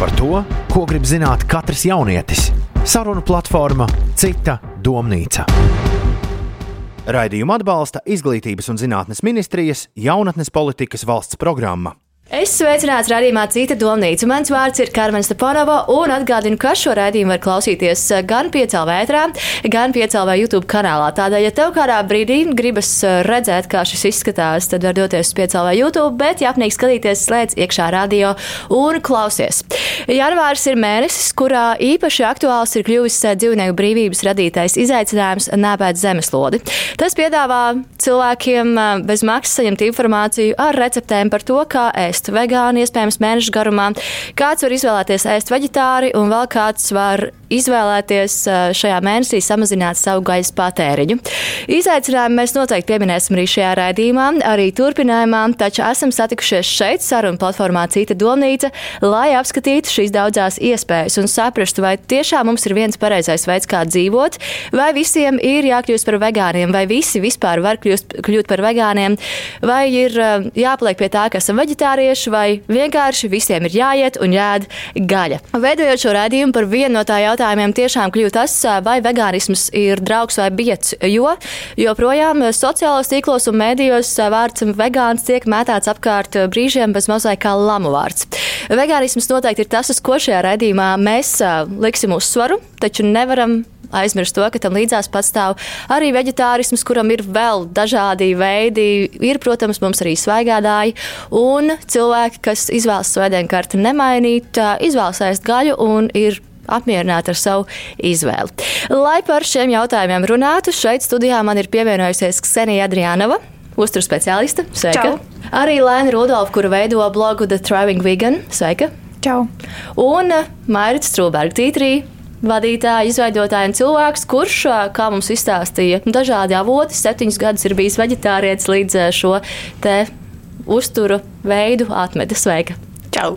Par to, ko grib zināt katrs jaunietis. Sarunu platforma Cita domnīca. Raidījumu atbalsta Izglītības un zinātnes ministrijas jaunatnes politikas valsts programma. Es sveicināts raidījumā Cita domnīca. Mans vārds ir Karmen Stepanova, un atgādinu, ka šo raidījumu var klausīties gan piecēlā vētrā, gan piecēlā YouTube kanālā. Tādēļ, ja tev kādā brīdī gribas redzēt, kā šis izskatās, tad var doties uz piecēlā YouTube, bet, ja apnīk skatīties, slēdz iekšā radio un klausies. Janvārs ir mēnesis, kurā īpaši aktuāls ir kļuvis dzīvnieku brīvības radītais izaicinājums nāpēt zemeslodi. Tas piedāvā cilvēkiem bez maksas saņemt informāciju ar receptēm par to, kā ēst ēst vegāni, iespējams, mēnešu garumā. Kāds var izvēlēties ēst veģetāri, un vēl kāds var izvēlēties šajā mēnesī samazināt savu gaisa patēriņu. Izaicinājumu mēs noteikti pieminēsim arī šajā raidījumā, arī turpinājumā, taču esam satikušies šeit, sarunu platformā Cita domnīca, lai apskatītu šīs daudzās iespējas un saprastu, vai tiešām mums ir viens pareizais veids, kā dzīvot, vai visiem ir jākļūst par vegāniem, vai visi vispār var kļūst, kļūt par vegāniem, vai ir jāpaliek pie tā, ka esam veģetārieši latvieši, vai vienkārši visiem ir jāiet un jāēd gaļa. Veidojot šo rādījumu par vienu no tā jautājumiem, tiešām kļūt tas, vai vegānisms ir draugs vai biets, jo joprojām sociālos tīklos un mēdījos vārds vegāns tiek mētāts apkārt brīžiem bez mazliet kā lamu vārds. Vegānisms noteikti ir tas, uz ko šajā raidījumā mēs liksim uzsvaru, taču nevaram aizmirst to, ka tam līdzās pastāv arī veģetārisms, kuram ir vēl dažādi veidi. Ir, protams, mums arī svaigādāji un cilvēki, kas izvēlas svētdienkarti nemainīt, izvēlas ēst gaļu un ir apmierināti ar savu izvēli. Lai par šiem jautājumiem runātu, šeit studijā man ir pievienojusies Ksenija Adrianova. Uzturu speciāliste. Sveika. Čau. Arī Lēna Rudolfa, kura veido blogu The Thriving Vegan. Sveika. Čau. Un Mairita Strūberga Tītrī, vadītāja, izveidotāja un cilvēks, kurš, kā mums izstāstīja, dažādi avoti, septiņus gadus ir bijis veģetārietis līdz šo te uzturu veidu atmeta. Sveika! Čau!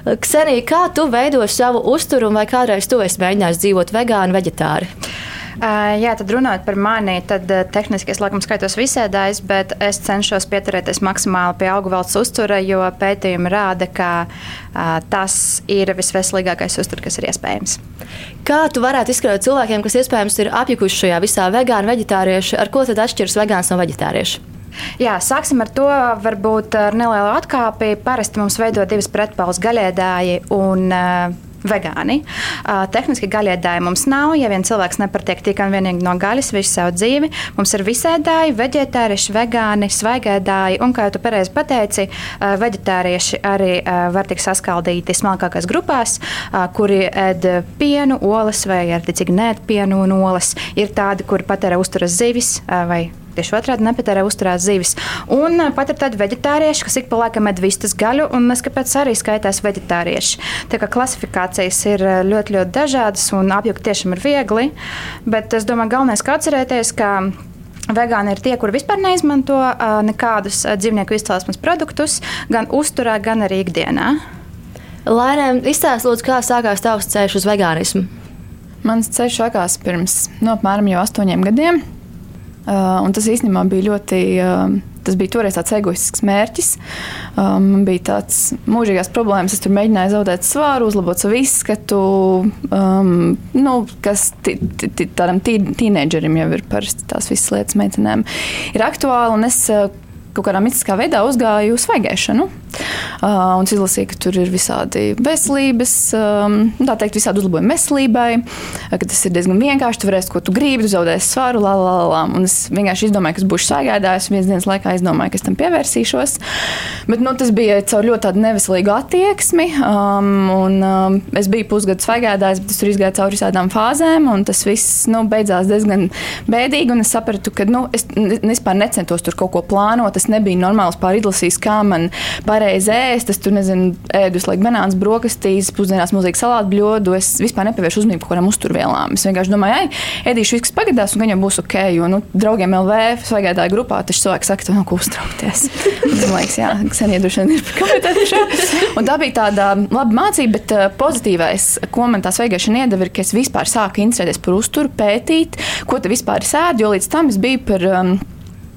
Ksenija, kā tu veido savu uzturu, vai kādreiz tu esi mēģinājis dzīvot vegāni, veģetāri? Jā, tad runājot par mani, tad tehniski es laikam skaitos visēdājs, bet es cenšos pieturēties maksimāli pie augu valsts uztura, jo pētījumi rāda, ka tas ir visveselīgākais uzturs, kas ir iespējams. Kā tu varētu izskaidrot cilvēkiem, kas iespējams ir apjukuši šajā visā vegānu, veģetāriešu, ar ko tad atšķiras vegāns no veģetārieša? Jā, sāksim ar to. Varbūt ar nelielu atkāpi. Parasti mums veido divas pretpaules gaļēdāji un uh, vegāni. Uh, tehniski gaļēdāji mums nav. Ja vien cilvēks nepatiek tikai un vienīgi no gaļas visu savu dzīvi, mums ir visēdāji, vegetārieši, vegāni, svaigēdāji. Un, kā jau tu pareizi pateici, uh, vegetārieši arī uh, var tikt saskaldīti smalkākās grupās, uh, kuri ēd pienu, olas vai ar ticīgi nēd pienu un olas. Ir tādi, kuri patērē uzturas zivis uh, vai Tieši otrādi nepatērē uzturēt zivis. Un pat ir tādi vegetārieši, kas ik pa laikam ēd vistas gaļu, un es kāpēc arī skaitās vegetārieši. Tā kā klasifikācijas ir ļoti, ļoti dažādas, un apjukt tiešām ir viegli. Bet es domāju, galvenais kā atcerēties, ka Vegāni ir tie, kuri vispār neizmanto uh, nekādus uh, dzīvnieku izcelsmes produktus, gan uzturā, gan arī ikdienā. Lainē, izstāstiet, lūdzu, kā sākās tavs ceļš uz vegānismu? Mans ceļš sākās pirms no apmēram jau astoņiem gadiem. Uh, tas īstenībā bija ļoti. Uh, tas bija toreiz tāds egoistisks mērķis. Um, man bija tāds mūžīgās problēmas. Es tur mēģināju zaudēt svāru, uzlabot savu izskatu, um, nu, kas tādam tīneģerim jau ir parasti tās visas lietas meitenēm ir aktuāli. Un es uh, kaut kādā mistiskā veidā uzgāju uz svaigēšanu. Uh, un es izlasīju, ka tur ir visādi veselības, um, tā teikt, visādi uzlabojumi veselībai, ka tas ir diezgan vienkārši. Tu varēsi, ko tu gribi, tu zaudēsi svaru, la, la, la. Un es vienkārši izdomāju, ka es būšu svaigādājis, un vienas dienas laikā izdomāju, ka es tam pievērsīšos. Bet nu, tas bija caur ļoti tādu neveselīgu attieksmi. Um, un, um, es biju pusgadu svaigādājis, bet es tur izgāju cauri visādām fāzēm, tas viss nu, beidzās diezgan bēdīgi. Es sapratu, ka nu, es vispār necentos tur kaut ko plānot tas nebija normāls pāridlasījis, kā man pareizi ēst. Es tur nezinu, ēdu visu laiku banāns, brokastīs, pusdienās milzīgi salātu bļodu. Es vispār nepievēršu uzmanību kaut kādām uzturvielām. Es vienkārši domāju, ej, ēdīšu viss, kas pagadās, un viņam būs ok. Jo nu, draugiem LV svaigātāju grupā taču cilvēki saka, tu nav ko uztraukties. Man liekas, jā, sen iedrošina ir komentējuši. Un tā bija tāda laba mācība, bet uh, pozitīvais, ko man tā svaigāšana iedeva, ir, ka es vispār sāku interesēties par uzturu, pētīt, ko te vispār sēdu, jo līdz tam es biju par um,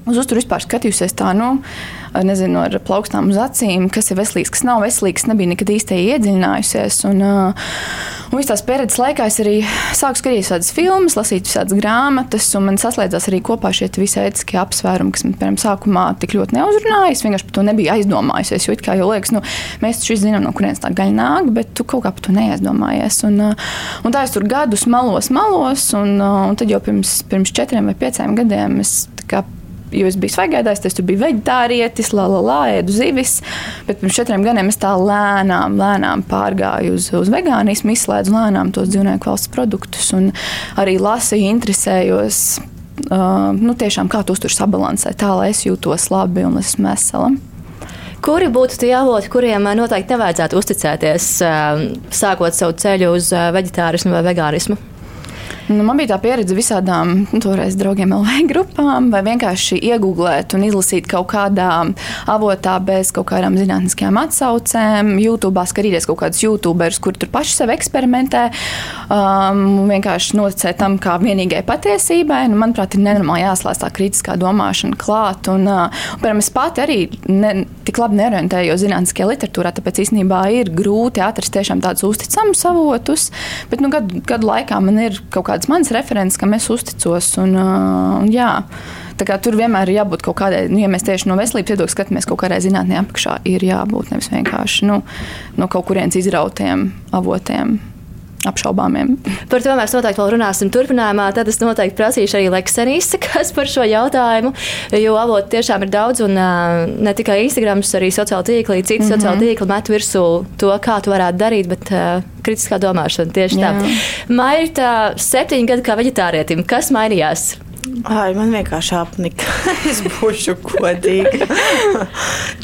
uz uzturu vispār skatījusies tā, nu, nezinu, ar plaukstām uz acīm, kas ir veselīgs, kas nav veselīgs, nebija nekad īsti iedziļinājusies. Un, un visās pieredzes laikā es arī sāku skatīties tādas filmas, lasīt visādas grāmatas, un man saslēdzās arī kopā šie visi ētiskie apsvērumi, kas man piemēram sākumā tik ļoti neuzrunāja. Es vienkārši par to nebiju aizdomājusies, jo it kā jau liekas, nu, mēs taču zinām, no kurienes tā gaļa nāk, bet tu kaut kā par to neaizdomājies. Un, un tā es tur gadus malos, malos, un, un tad jau pirms, pirms četriem vai pieciem gadiem es jo es biju svaigādājis, tas tur bija vegetārietis, la, la, la, ēdu zivis. Bet pirms četriem gadiem es tā lēnām, lēnām pārgāju uz, uz vegānismu, izslēdzu lēnām tos dzīvnieku valsts produktus un arī lasīju, interesējos. Uh, nu, tiešām kā tu tur sabalansē, tā lai es jūtos labi un esmu vesela. Kuri būtu tie avoti, kuriem noteikti nevajadzētu uzticēties, sākot savu ceļu uz vegetārismu vai vegānismu? Nu, man bija tā pieredze visādām nu, toreiz draugiem LV grupām, vai vienkārši iegūglēt un izlasīt kaut kādā avotā bez kaut kādām zinātniskajām atsaucēm. YouTube skatīties kaut kādus YouTuberus, kuri tur paši sev eksperimentē, um, vienkārši noticēt tam kā vienīgai patiesībai. Nu, manuprāt, ir nenormāli jāslēdz tā kritiskā domāšana klāt. Un, uh, un, piemēram, es pati arī ne, tik labi neorientējos zinātniskajā literatūrā, tāpēc īstenībā ir grūti atrast tiešām tādus uzticamus avotus. Bet nu, gadu, gadu laikā man ir kaut kāda kādas manas references, kam es uzticos. Un, un, jā, tur vienmēr ir jābūt kaut kādai, nu, ja mēs tieši no veselības viedokļa skatāmies kaut kādai zinātnē apakšā, ir jābūt nevis vienkārši nu, no kaut kurienes izrautiem avotiem apšaubāmiem. Par to mēs noteikti vēl runāsim turpinājumā. Tad es noteikti prasīšu arī Leksenī izsakas par šo jautājumu, jo avotu tiešām ir daudz un ne tikai Instagram, arī sociāla tīkli, citi mm -hmm. sociāla tīkli met virsū to, kā tu varētu darīt, bet uh, kritiskā domāšana tieši Jā. tā. Mairita, septiņi gadi kā veģetārietim, kas mainījās? Ai, man vienkārši apnika. es būšu godīga.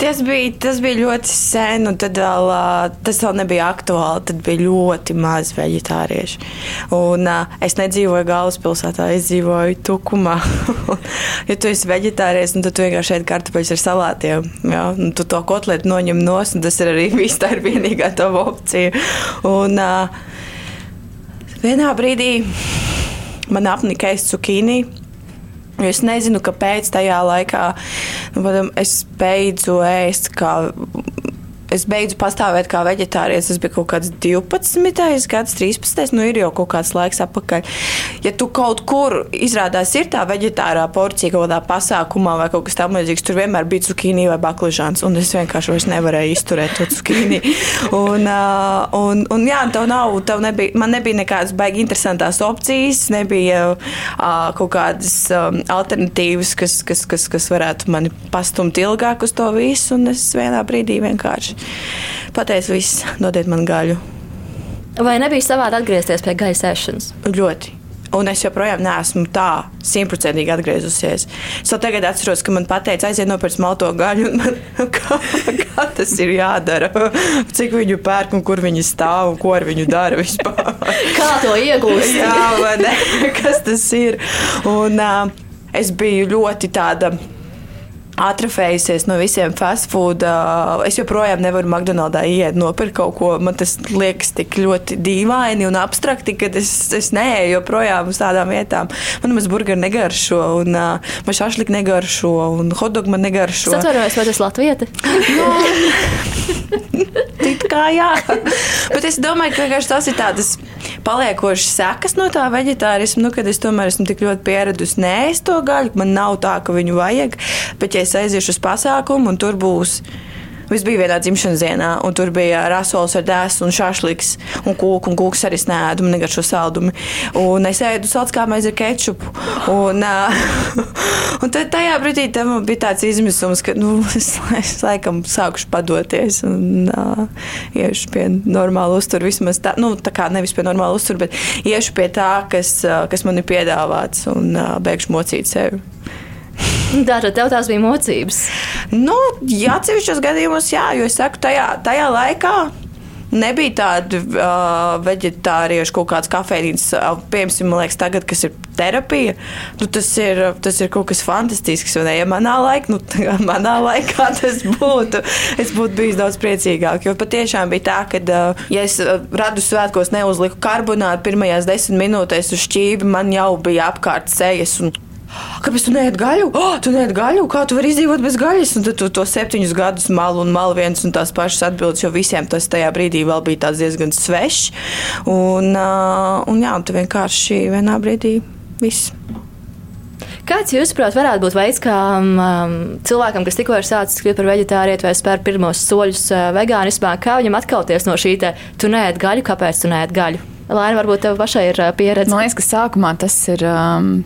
tas, bija, tas bija ļoti sen, un tad vēl, tas vēl nebija aktuāli. Tad bija ļoti maz vegetāriešu. Un, uh, es nedzīvoju galvaspilsētā, es dzīvoju Tukumā. ja tu esi vegetārietis, tad tu vienkārši ēd kartupeļus ar salātiem. Ja? Un tu to kotletu noņem nos, un tas ir arī viss. Tā ir vienīgā tava opcija. Un, uh, vienā brīdī man apnika ēst cukīnī. Es nezinu, kāpēc tajā laikā nu, es beidzu ēst kā es beidzu pastāvēt kā vegetārietis. Tas bija kaut kāds 12. gads, 13. Nu, ir jau kaut kāds laiks atpakaļ. Ja tu kaut kur izrādās, ir tā vegetārā porcija kaut kādā pasākumā vai kaut kas tamlīdzīgs, tur vienmēr bija cukīni vai baklažāns. Un es vienkārši vairs nevarēju izturēt to cukīni. Un, uh, un, un jā, tev nav, tev nebija, man nebija nekādas baigi interesantas opcijas, nebija uh, kaut kādas um, alternatīvas, kas, kas, kas, kas varētu mani pastumt ilgāk uz to visu. Un es vienā brīdī vienkārši pateicu, viss, dodiet man gaļu. Vai nebija savādi atgriezties pie gaisa ēšanas? Ļoti. Un es joprojām neesmu tā simtprocentīgi atgriezusies. Es tagad atceros, ka man teica, aiziet nopirkt malto gaļu. Man, kā, kā tas ir jādara? Cik viņu pērk un kur viņi stāv un ko ar viņu dara vispār? kā to iegūst? Jā, vai ne? Kas tas ir? Un uh, es biju ļoti tāda atrofējusies no visiem fast food. Es joprojām nevaru McDonald's iet nopirkt kaut ko. Man tas liekas tik ļoti dīvaini un abstrakti, ka es, es neeju joprojām uz tādām vietām. Man maz burgeri negaršo, un man šašlik negaršo, un hotdog man negaršo. Es atvainojos, vai tas Latvieta? It kā jā. Bet es domāju, ka tas ir tādas paliekošas sekas no tā vegetārisma, nu, kad es tomēr esmu tik ļoti pieradusi nēst to gaļu. Man nav tā, ka viņu vajag. Bet, ja es aiziešu uz pasākumu un tur būs Es biju vienā dzimšanas dienā, un tur bija rasols ar dēstu un šāφliks un kūku, un kūks arī snēdu, un negaršo saldumu. Un es ēdu salds kā maizi ar kečupu. Un, uh, un tad tajā brīdī tam bija tāds izmisums, ka nu, es, es laikam sākušu padoties un uh, iešu pie normāla uztura. Vismaz tā, nu, tā kā nevis pie normāla uztura, bet iešu pie tā, kas, uh, kas man ir piedāvāts un uh, beigšu mocīt sevi. Tātad tev tās bija mocības? Nu, jā, atsevišķos gadījumos, jā, jo es saku, tajā, tajā laikā. Nebija tāda uh, vegetāriešu kaut kādas kafejnīcas, uh, piemēram, man liekas, tagad, kas ir terapija. Nu, tas, ir, tas ir kaut kas fantastisks. Un, ja manā, laik, nu, manā laikā tas būtu, es būtu bijis daudz priecīgāk. Jo patiešām bija tā, ka, uh, ja es radu svētkos neuzliku karbonātu pirmajās desmit minūtēs uz šķīvi, man jau bija apkārt sejas. Un, Kāpēc tu neēd gaļu? Oh, tu neēd gaļu, kā tu vari izdzīvot bez gaļas? Un tad tu to septiņus gadus malu un malu viens un tās pašas atbildes, jo visiem tas tajā brīdī vēl bija diezgan svešs. Un, uh, un jā, tu vienkārši vienā brīdī viss. Kāds, jūsuprāt, varētu būt veids, kā um, cilvēkam, kas tikko ir sācis kļūt par vegetārietu vai spēr pirmos soļus uh, vegānismā, kā viņam atkauties no šī te, tu neēd gaļu, kāpēc tu neēd gaļu? Lai varbūt tev pašai ir pieredze. Man liekas, ka sākumā tas, ir,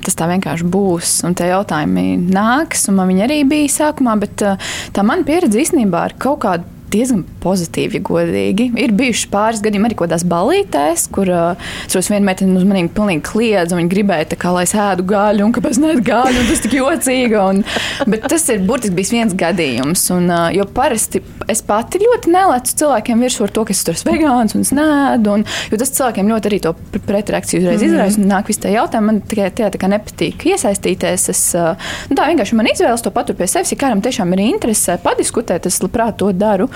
tas tā vienkārši būs, un tie jautājumi nāks, un man viņi arī bija sākumā, bet tā mana pieredze īstenībā ir kaut kāda diezgan pozitīvi, ja godīgi. Ir bijuši pāris gadījumi arī kaut kādās balītēs, kur uh, es vienu meiteni uz maniem pilnīgi kliedzu, un viņa gribēja, tā kā, lai es ēdu gaļu, un kāpēc neēdu gaļu, un tas tik jocīgi. Un, bet tas ir burtiski bijis viens gadījums, un, uh, jo parasti es pati ļoti nelecu cilvēkiem virsū ar to, ka es tur esmu vegāns un es nēdu, un, jo tas cilvēkiem ļoti arī to pretreakciju uzreiz mm izraisa, un nāk visi tie jautājumi, man tikai tie tā kā nepatīk iesaistīties. Es, uh, nu, tā vienkārši man izvēlas to patur pie sevis, ja kādam tiešām ir interese padiskutēt, es labprāt to daru.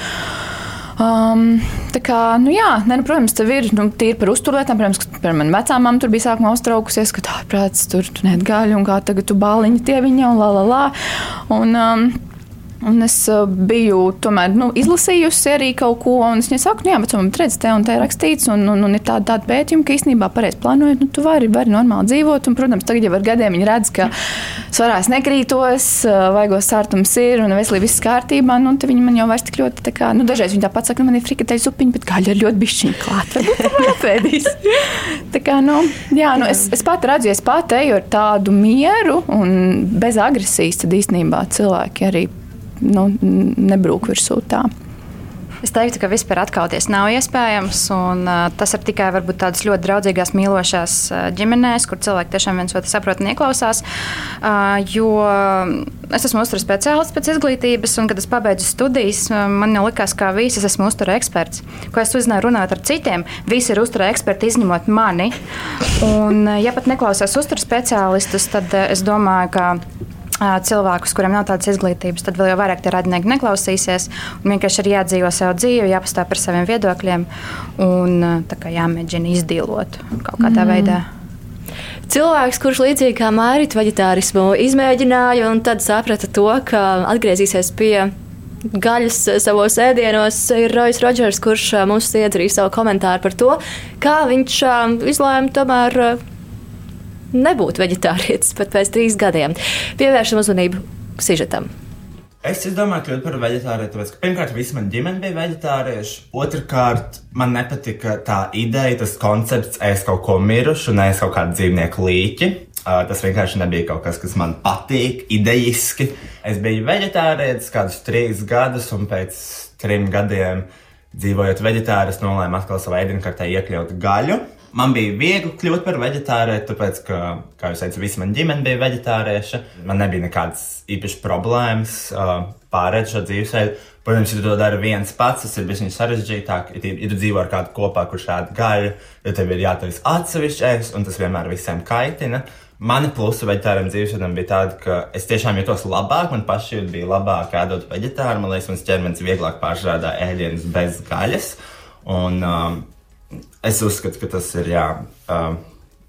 Um, tā kā, nu jā, ne, nu, protams, tev ir nu, tīri par uzturlietām. Protams, ka par mani vecām mamām tur bija sākumā uztraukusies, ka tā prāts tur tu neat gaļu un kā tagad tu bāliņi tie viņa un la la la. Un, um, Un es uh, biju tomēr, nu, izlasījusi arī kaut ko, un es viņai saku, nu, jā, bet man redz, te un te ir rakstīts, un, un, un ir tāda, tāda pētījuma, ka īstenībā pareizi plānojot, nu, tu vari, vari normāli dzīvot. Un, protams, tagad jau ar gadiem viņi redz, ka svarā es nekrītos, uh, vaigos sārtums ir un veselīgi viss kārtībā. Nu, viņi man jau vairs tik ļoti, tā kā, nu, dažreiz viņi tāpat saka, nu, man ir frikatēļ zupiņa, bet gaļa ir ļoti bišķiņa klāta. Apēdīs. tā kā, nu, jā, nu, es, es pat redzu, ja es pat eju ar tādu mieru un bez agresijas, tad īstenībā cilvēki arī nu, nebrūk virsū tā. Es teiktu, ka vispār atkāpties nav iespējams. Un, uh, tas ir tikai varbūt, tādas ļoti draudzīgās, mīlošās uh, ģimenēs, kur cilvēki tiešām viens otru saprot un ieklausās. Uh, jo es esmu uzturu speciālists pēc izglītības, un, kad es pabeidzu studijas, man jau likās, ka visi es esmu uzturu eksperts. Ko es uzzināju runājot ar citiem, visi ir uzturu eksperti, izņemot mani. Un, ja pat neklausās uzturu speciālistus, tad es domāju, ka cilvēkus, kuriem nav tādas izglītības, tad vēl vairāk tie radinieki neklausīsies. Vienkārši ir jādzīvo savu dzīvi, jāpastāv par saviem viedokļiem un jāmēģina izdīlot kaut kādā mm. veidā. Cilvēks, kurš līdzīgi kā Mārīt vegetārismu izmēģināja un tad saprata to, ka atgriezīsies pie gaļas savos ēdienos, ir Rojas Rodžers, kurš mums arī savu komentāru par to, kā viņš izlēma tomēr nebūt vegetārietis pat pēc trīs gadiem. Pievēršam uzmanību sižetam. Es domāju, kļūt par vegetārietu, tāpēc, ka pirmkārt, visa mana ģimene bija vegetārieši. Otrakārt, man nepatika tā ideja, tas koncepts, ēst kaut ko mirušu un ēst kaut kādu dzīvnieku līķi. Uh, tas vienkārši nebija kaut kas, kas man patīk, idejiski. Es biju vegetārietis kādus trīs gadus, un pēc trim gadiem dzīvojot vegetāri, nolēmu atkal savā ēdienkartē iekļaut gaļu. Man bija viegli kļūt par vegetāriešu, tāpēc, ka, kā jau teicu, visa mana ģimene bija vegetārieša. Man nebija nekādas īpašas problēmas uh, pārēt šo dzīvesveidu. Protams, ja tu to dari viens pats, tas ir bijis sarežģītāk. Ja, ja tu dzīvo ar kādu kopā, kurš ēd gaļu, tad tev ir jātaisa atsevišķi ēst, un tas vienmēr visiem kaitina. Mani plusi vegetāram dzīvesveidam bija tāda, ka es tiešām jutos labāk, man pašai bija labāk ēdot vegetāru. Man liekas, mans ķermenis vieglāk pārstrādā ēdienus bez gaļas. Un, um, Es uzskatu, ka tas ir jā, uh,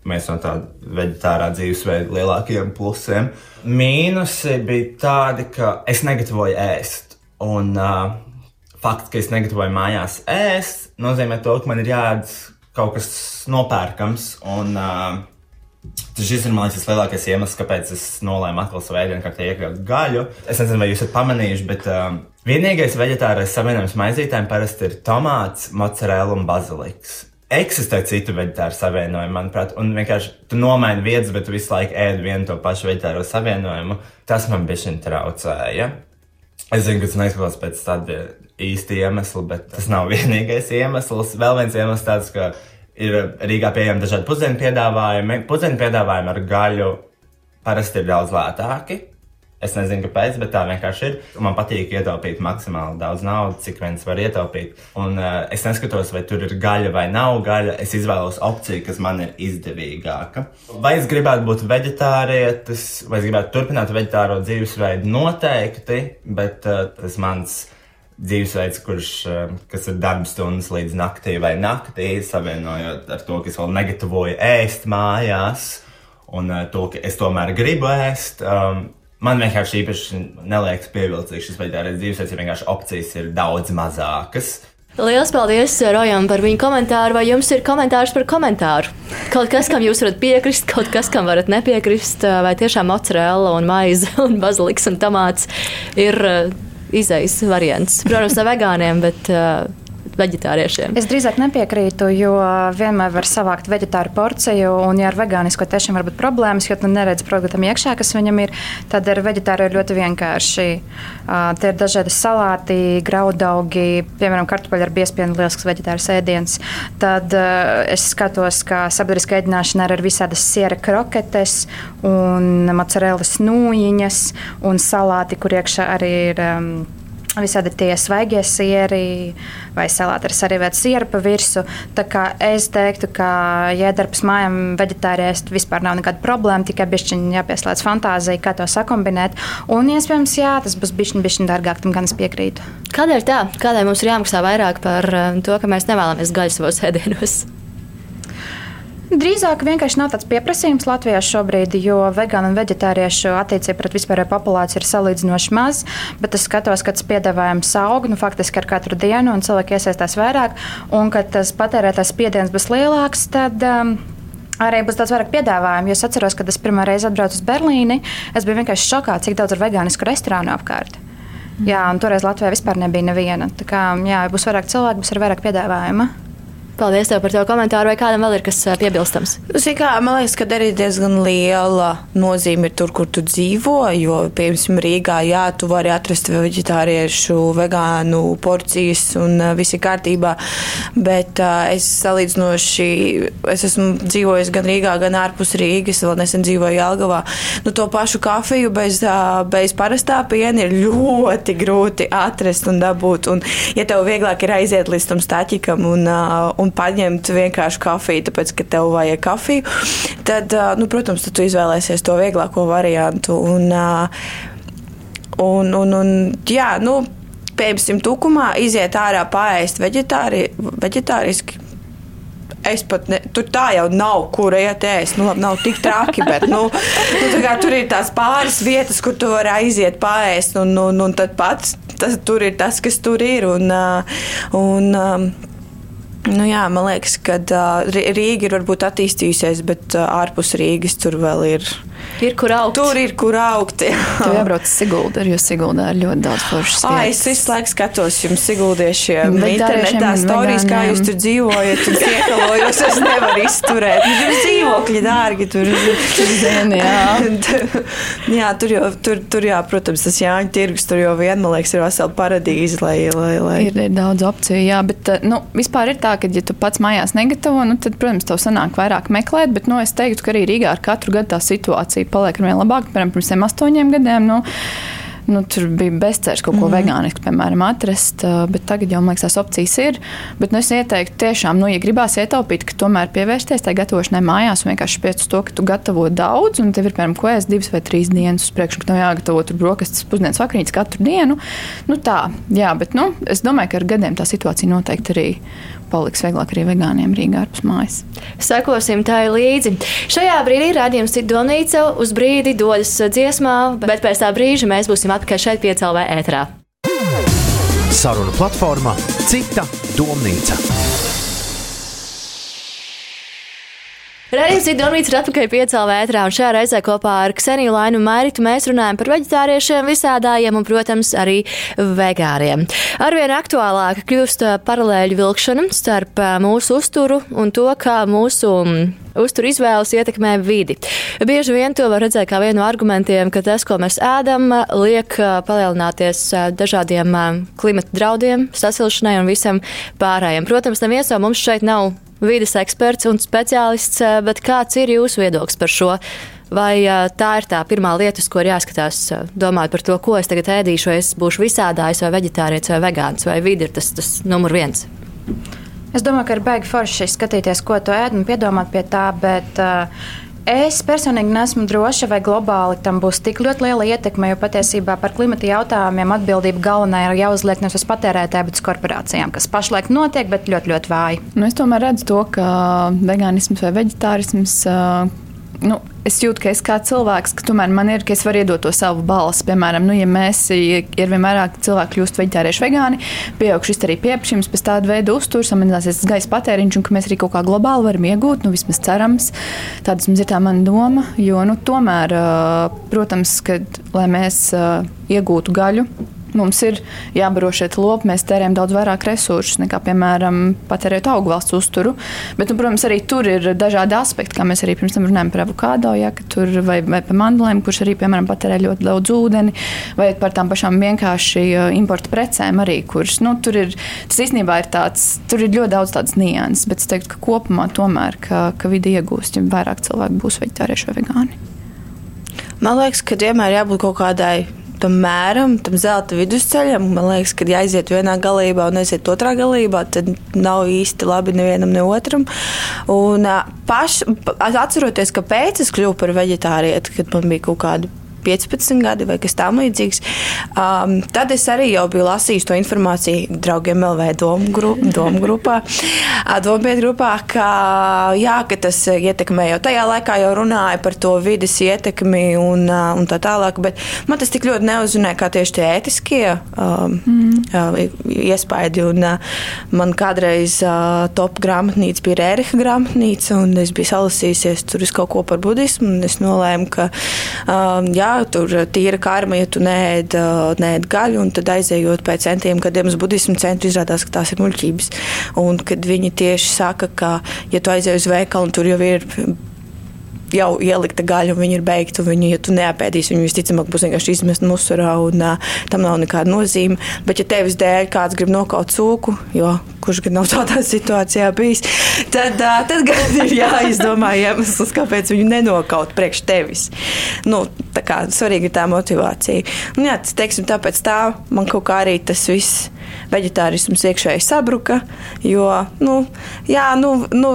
viens no tāda vegetārā dzīvesveida lielākajiem plusiem. Mīnusi bija tādi, ka es negatavoju ēst. Un uh, fakts, ka es negatavoju mājās ēst, nozīmē to, ka man ir jāēd kaut kas nopērkams. Un, uh, Šis ir liekas, lielākais iemesls, kāpēc es nolēmu atkal savā ēdienkartē iekļaut gaļu. Es nezinu, vai jūs esat pamanījuši, bet uh, vienīgais vegetārais savienojums maizītēm parasti ir tomāts, mozzarella un baziliks eksistē citu vegetāru savienojumu, manuprāt, un vienkārši tu nomaini vietas, bet tu visu laiku ēd vienu to pašu vegetāro savienojumu. Tas man bija traucēja. Es zinu, ka tas neizklausās pēc tāda īsta iemesla, bet tas nav vienīgais iemesls. Vēl viens iemesls tāds, ka ir Rīgā pieejami dažādi pusdienu piedāvājumi. Pusdienu piedāvājumi ar gaļu parasti ir daudz lētāki. Es nezinu, kāpēc, bet tā vienkārši ir. Man patīk ietaupīt maksimāli daudz naudas, cik viens var ietaupīt. Un uh, es neskatos, vai tur ir gaļa vai nav gaļa. Es izvēlos opciju, kas man ir izdevīgāka. Vai es gribētu būt vegetārietis, vai es gribētu turpināt vegetāro dzīvesveidu? Noteikti, bet uh, tas mans dzīvesveids, kurš, kas ir darbstundas līdz naktī vai naktī, savienojot ar to, ka es vēl negatavoju ēst mājās un to, ka es tomēr gribu ēst. Um, man vienkārši īpaši neliekas pievilcīgs šis veģetārais dzīvesveids, jo vienkārši opcijas ir daudz mazākas. Lielas paldies Rojam par viņu komentāru. Vai jums ir komentārs par komentāru? Kaut kas, kam jūs varat piekrist, kaut kas, kam varat nepiekrist, vai tiešām mozzarella un maize un baziliks un tomāts ir uh, izejas variants. Protams, ne vegāniem, bet uh, veģetāriešiem. Es drīzāk nepiekrītu, jo vienmēr var savākt veģetāru porciju, un, ja ar vegānisko tiešām var būt problēmas, jo tu neredzi produktam iekšā, kas viņam ir, tad ar veģetāru ir ļoti vienkārši. Uh, tie ir dažādi salāti, graudaugi, piemēram, kartupeļi ar biespienu, lielisks veģetārs ēdiens. Tad uh, es skatos, ka sabiedriskā ēdināšana ir ar visādas siera kroketes un mozzarellas nūjiņas un salāti, kur iekšā arī ir. Um, Visādi tie svaigie sieri vai salāti ar sarīvētu sieru pa virsmu. Es teiktu, ka jēdarbs mājām veģetārijas vispār nav nekāda problēma, tikai bišķiņi jāpieslēdz fantāzija, kā to sakombinēt. Un iespējams, jā, tas būs bišķiņi, bišķiņi dārgāk, tam gan es piekrītu. Kādēļ tā? Kādēļ mums ir jāmaksā vairāk par eh, to, ka mēs nevēlamies gaļu savos ēdienos? Drīzāk vienkārši nav tāds pieprasījums Latvijā šobrīd, jo vegānu un vegetāriešu attiecība pret vispārējo populāciju ir salīdzinoši maz. Bet es skatos, ka tas piedāvājums aug nu, faktiski ar katru dienu, un cilvēki iesaistās vairāk. Un kad tas patērētājs spiediens būs lielāks, tad. Um, Arī būs daudz vairāk piedāvājumu. Es atceros, kad es pirmo reizi atbraucu uz Berlīni. Es biju vienkārši šokā, cik daudz ir vegānisku restorānu apkārt. Jā, un toreiz Latvijā vispār nebija neviena. Tā kā jā, būs vairāk cilvēku, būs arī vairāk piedāvājuma. Paldies tev par tavu komentāru. Vai kādam vēl ir kas piebilstams? Kā, man liekas, ka arī diezgan liela nozīme ir tur, kur tu dzīvo. Jo, piemēram, Rīgā, jā, tu vari atrast vegetāriešu, vegānu porcijas un viss ir kārtībā. Bet uh, es salīdzinoši, es esmu dzīvojis gan Rīgā, gan ārpus Rīgas, vēl nesen dzīvoju Jelgavā. Nu, to pašu kafiju bez, uh, bez parastā piena ir ļoti grūti atrast un dabūt. Un, ja tev vieglāk ir aiziet līdz tam staķikam un, uh, un un paņemt vienkārši kafiju, tāpēc, ka tev vajag kafiju, tad, nu, protams, tad tu izvēlēsies to vieglāko variantu. Un, un, un, un, jā, nu, piemēram, tukumā iziet ārā pāriest veģetāri, veģetāriski. Es pat ne, tur tā jau nav, kur iet ēst. Nu, labi, nav tik traki, bet nu, nu, tur ir tās pāris vietas, kur tu vari aiziet pāriest. Un, un, un tad pats tas, tur ir tas, kas tur ir. Un, un, Nu jā, man liekas, ka Rīga ir varbūt attīstījusies, bet ārpus Rīgas tur vēl ir Ir kur augt. Tur ir kur augt. Jā. Tev jābrauc uz Siguldu, jo Siguldā ir ļoti daudz foršas vietas. Es visu laiku skatos jums Siguldiešiem internetā stāstījis, kā jūs tur dzīvojat un iekalojos. Es nevaru izturēt. Tur ir dzīvokļi dārgi. Tur Zin, jā. jā, tur jau, tur, tur jā, protams, tas Jāņa tirgus, tur jau vien, man liekas, ir vesela paradīze. Lai, lai, lai. Ir, ir daudz opciju, jā, bet nu, vispār ir tā, ka, ja tu pats mājās negatavo, nu, tad, protams, tev sanāk vairāk meklēt, bet nu, es teiktu, ka arī Rīgā ar katru gadu tā situācija paliek ar vien labāk. Piemēram, pirms astoņiem gadiem. Nu, nu, tur bija bezcerīgs kaut ko mm. vegānisku, piemēram, atrast. Bet tagad jau, man liekas, tās opcijas ir. Bet nu, es ieteiktu, tiešām, nu, ja gribās ietaupīt, ka tomēr pievērsties tai gatavošanai mājās un vienkārši spiest uz to, ka tu gatavo daudz, un tev ir, piemēram, ko ēst divas vai trīs dienas uz priekšu, ka tev jāgatavo tur brokastis, pusdienas vakariņas katru dienu. Nu, tā, jā, bet nu, es domāju, ka ar gadiem tā situācija noteikti arī paliks vieglāk arī vegāniem Rīgā ārpus mājas. Sekosim tā līdzi. Šajā brīdī rādījums ir Donīca, uz brīdi dodas dziesmā, bet pēc tā brīža mēs būsim atpakaļ šeit piecēlvē ētrā. Saruna platforma Cita domnīca. Reizes Idonīts ir atpakaļ piecēlā vētrā, un šajā reizē kopā ar Kseniju Lainu Mairitu mēs runājam par veģetāriešiem, visādājiem un, protams, arī vegāriem. Arvien aktuālāk kļūst paralēļu vilkšana starp mūsu uzturu un to, kā mūsu uzturu izvēles ietekmē vidi. Bieži vien to var redzēt kā vienu no argumentiem, ka tas, ko mēs ēdam, liek palielināties dažādiem klimata draudiem, sasilšanai un visam pārējiem. Protams, neviens no mums šeit nav vides eksperts un speciālists, eh, bet kāds ir jūsu viedoklis par šo? Vai eh, tā ir tā pirmā lieta, uz ko ir jāskatās, eh, domājot par to, ko es tagad ēdīšu, vai es būšu visādājs, vai vegetārietis, vai vegāns, vai vidi ir tas, tas numur viens? Es domāju, ka ir baigi forši skatīties, ko tu ēd un piedomāt pie tā, bet uh, Es personīgi nesmu droša, vai globāli tam būs tik ļoti liela ietekme, jo patiesībā par klimata jautājumiem atbildība galvenā ir jāuzliek nevis uz patērētāju, bet uz korporācijām, kas pašlaik notiek, bet ļoti, ļoti vāji. Nu, es tomēr redzu to, ka vegānisms vai veģetārisms nu, es jūtu, ka es kā cilvēks, ka tomēr man ir, ka es varu iedot to savu balsi. Piemēram, nu, ja mēs ir vien vairāk cilvēki kļūst veģetārieši, vegāni, pieaug šis arī pieprasījums pēc tāda veida uzturs, samazināsies gaisa patēriņš un ka mēs arī kaut kā globāli varam iegūt, nu, vismaz cerams. Tādas mums ir tā mana doma, jo, nu, tomēr, protams, kad, lai mēs iegūtu gaļu, Mums ir jābaro šie lopi, mēs tērējam daudz vairāk resursus nekā, piemēram, patērēt augvalsts uzturu. Bet, nu, protams, arī tur ir dažādi aspekti, kā mēs arī pirms tam runājām par avokado, ja, tur, vai, vai par mandliem, kurš arī, piemēram, patērē ļoti daudz ūdeni, vai par tām pašām vienkārši importa precēm arī, kuras, nu, tur ir, tas īstenībā ir tāds, tur ir ļoti daudz tādas nianses, bet es teiktu, ka kopumā tomēr, ka, ka vidi iegūst, ja vairāk cilvēku būs veģetārieši vai vegāni. Man liekas, ka vienmēr jābūt kaut kādai tam mēram, tam zelta vidusceļam. Man liekas, ka, ja aiziet vienā galībā un aiziet otrā galībā, tad nav īsti labi nevienam, ne otram. Un, paš, atceroties, kāpēc es kļuvu par veģetārieti, kad man bija kaut kādi 15 gadi vai kas tamlīdzīgs. Um, tad es arī jau biju lasījis to informāciju draugiem LV domu, grup, domu grupā, dombiet grupā, ka, jā, ka tas ietekmē jau tajā laikā jau runāja par to vidas ietekmi un, un tā tālāk, bet man tas tik ļoti neuzrunāja kā tieši tie ētiskie um, mm. iespaidi. Un, man kādreiz uh, top grāmatnīca bija Rēriha grāmatnīca, un es biju salasījusies tur uz kaut ko par budismu, un es nolēmu, ka um, jā, tur tīra karma, ja tu nēd, nēd gaļu, un tad aizējot pēc centiem gadiem uz budismu centru, izrādās, ka tās ir muļķības. Un kad viņi tieši saka, ka, ja tu aizej uz veikalu un tur jau ir jau ielikta gaļa, un viņi ir beigti. Viņu, ja tu neapēdīsi, viņi visticamāk būs vienkārši izmest musurā, un uh, tam nav nekāda nozīme. Bet, ja tevis dēļ kāds grib nokaut cūku, jo kurš gan nav tādā situācijā bijis, tad, uh, tad gan ir jāizdomā iemesls, kāpēc viņu nenokaut priekš tevis. Nu, tā kā svarīga ir tā motivācija. Un, jā, tas, teiksim, tāpēc tā man kaut kā arī tas viss veģetārisms iekšēji sabruka, jo, nu, jā, nu, nu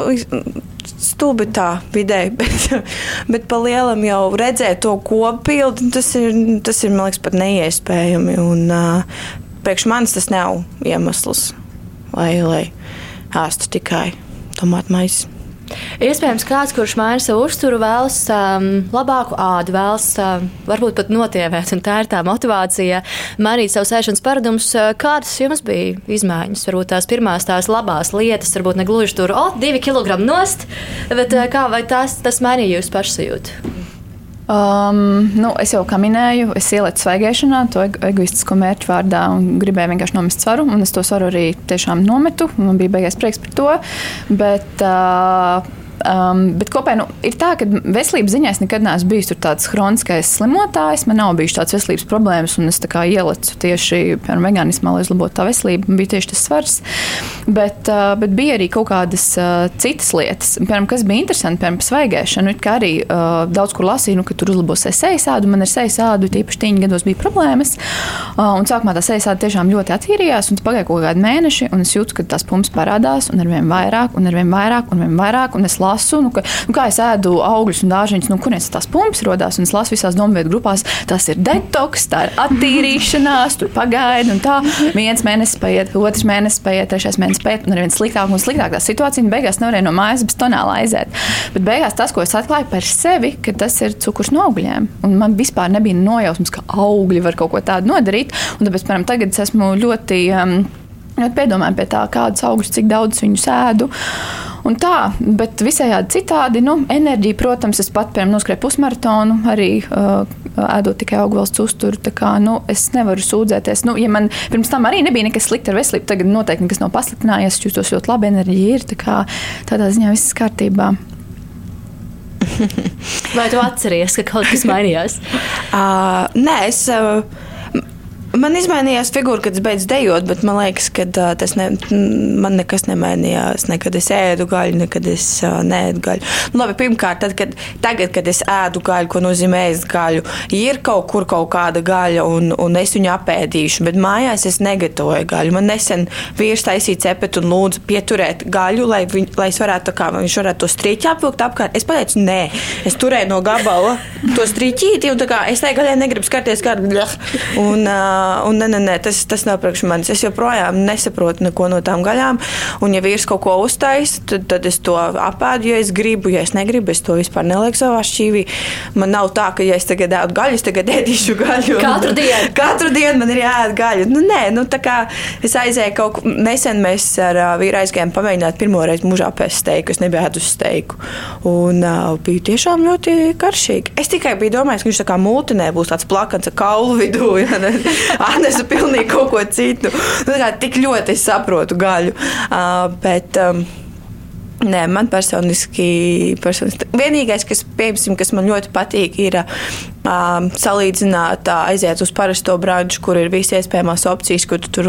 stulbi tā vidēji, bet, bet pa lielam jau redzēt to kopildu, tas ir, tas ir man liekas, pat neiespējami. Un, uh, priekš manis tas nav iemesls, lai, lai ēstu tikai tomātu maisu. Iespējams, kāds, kurš maina savu uzturu, vēlas um, labāku ādu, vēlas um, varbūt pat notievēt, un tā ir tā motivācija mainīt savu sēšanas paradumus. Uh, kādas jums bija izmaiņas? Varbūt tās pirmās tās labās lietas, varbūt ne gluži tur, o, divi kilogrami nost, bet uh, kā vai tās, tas mainīja jūsu pašsajūtu? Um, nu, es jau kā minēju, es ieliku svaigēšanā, to egoistisko mērķu vārdā un gribēju vienkārši nomest svaru. Es to svaru arī tiešām nometu. Man bija beigas prieks par to. Bet, uh, Um, bet kopēji nu, ir tā, ka veselības ziņā es nekad neesmu bijis tāds kroniskais slimotājs. Man nav bijis tāds veselības problēmas, un es ielicu tieši piemēram, veganismā, lai uzlabotu tā veselību. Bija tieši tas svars. Bet, uh, bet bija arī kaut kādas uh, citas lietas, piemēram, kas bija interesanti, piemēram, svaigēšana. Nu, kā arī uh, daudz kur lasīju, nu, ka tur uzlabosies sejas ādu. Man ar sejas ādu tīpaši tīņa gados bija problēmas. Uh, un sākumā tā sejas āda tiešām ļoti attīrījās, un pagāja kaut kādi mēneši, un es jūtu, ka tās pumpas parādās, un ar vien vairāk, un ar vien vairāk, un ar vien vairāk. Un lasu, nu, ka, nu, kā es ēdu augļus un dārzeņus, nu, kurienes tās pumpas radās. Es lasu visās domātu grupās, tas ir detoks, tā ir attīrīšanās, tur pagaidi un tā. Viens mēnesis paiet, otrs mēnesis paiet, trešais mēnesis paiet, un ar vien sliktāk un sliktāk tā situācija. Beigās nevarēja no mājas bez tonāla aiziet. Bet beigās tas, ko es atklāju par sevi, ka tas ir cukurs no augļiem. Un man vispār nebija nojausmas, ka augļi var kaut ko tādu nodarīt. Un tāpēc, piemēram, tagad es esmu ļoti. Um, Ļoti piedomāju pie tā, kādus augļus, cik daudz viņu sēdu. Un tā, bet visējādi citādi, nu, enerģija, protams, es pat, piemēram, noskrēju pusmaratonu, arī uh, ēdot tikai augvalsts uzturu. Tā kā, nu, es nevaru sūdzēties. Nu, ja man pirms tam arī nebija nekas slikts ar veselību, tagad noteikti nekas nav pasliktinājies, es jūtos ļoti labi, enerģija ir. Tā kā, tādā ziņā viss kārtībā. Vai tu atceries, ka kaut kas mainījās? uh, nē, es. Uh, Man izmainījās figūra, kad es beidzu dejot, bet man liekas, ka uh, tas ne, man nekas nemainījās. Nekad es ēdu gaļu, nekad es uh, neēdu gaļu. Nu, labi, pirmkārt, tad, kad, tagad, kad es ēdu gaļu, ko nozīmē ēst gaļu, ir kaut kur kaut kāda gaļa, un, un es viņu apēdīšu, bet mājās es negatavoju gaļu. Man nesen vīrs taisīja cepetu un lūdzu pieturēt gaļu, lai, viņ, lai es varētu, kā, viņš varētu to strīķi apvilkt apkārt. Es pateicu, nē, es turēju no gabala to strīķīti, un kā, es tai gaļai negribu skarties kādu. Un, uh, un ne, ne, ne, tas, tas nav priekš manis. Es joprojām nesaprotu neko no tām gaļām. Un, ja vīrs kaut ko uztais, tad, tad es to apēdu, ja es gribu. Ja es negribu, es to vispār nelieku savā šķīvī. Man nav tā, ka, ja es tagad ēdu gaļu, es tagad ēdīšu gaļu. Katru dienu. Katru dienu man ir jāēd gaļa. Nu, nē, nu, tā kā es aizēju kaut kur. Nesen mēs ar uh, vīru aizgājām pamēģināt pirmo reizi mūžā pēc steiku. Es nebiju ēdus steiku. Un uh, bija tiešām ļoti karšīgi. Es tikai biju domājis, ka viņš tā kā multinē būs tāds plakans ar kaulu vidū. Ja, Anesu pilnīgi kaut ko citu. Nu, kā tik ļoti es saprotu gaļu. Uh, bet, um, Nē, man personiski, personiski vienīgais, kas, piemēram, kas man ļoti patīk, ir salīdzināt, aiziet uz parasto branču, kur ir visas iespējamās opcijas, kur tu tur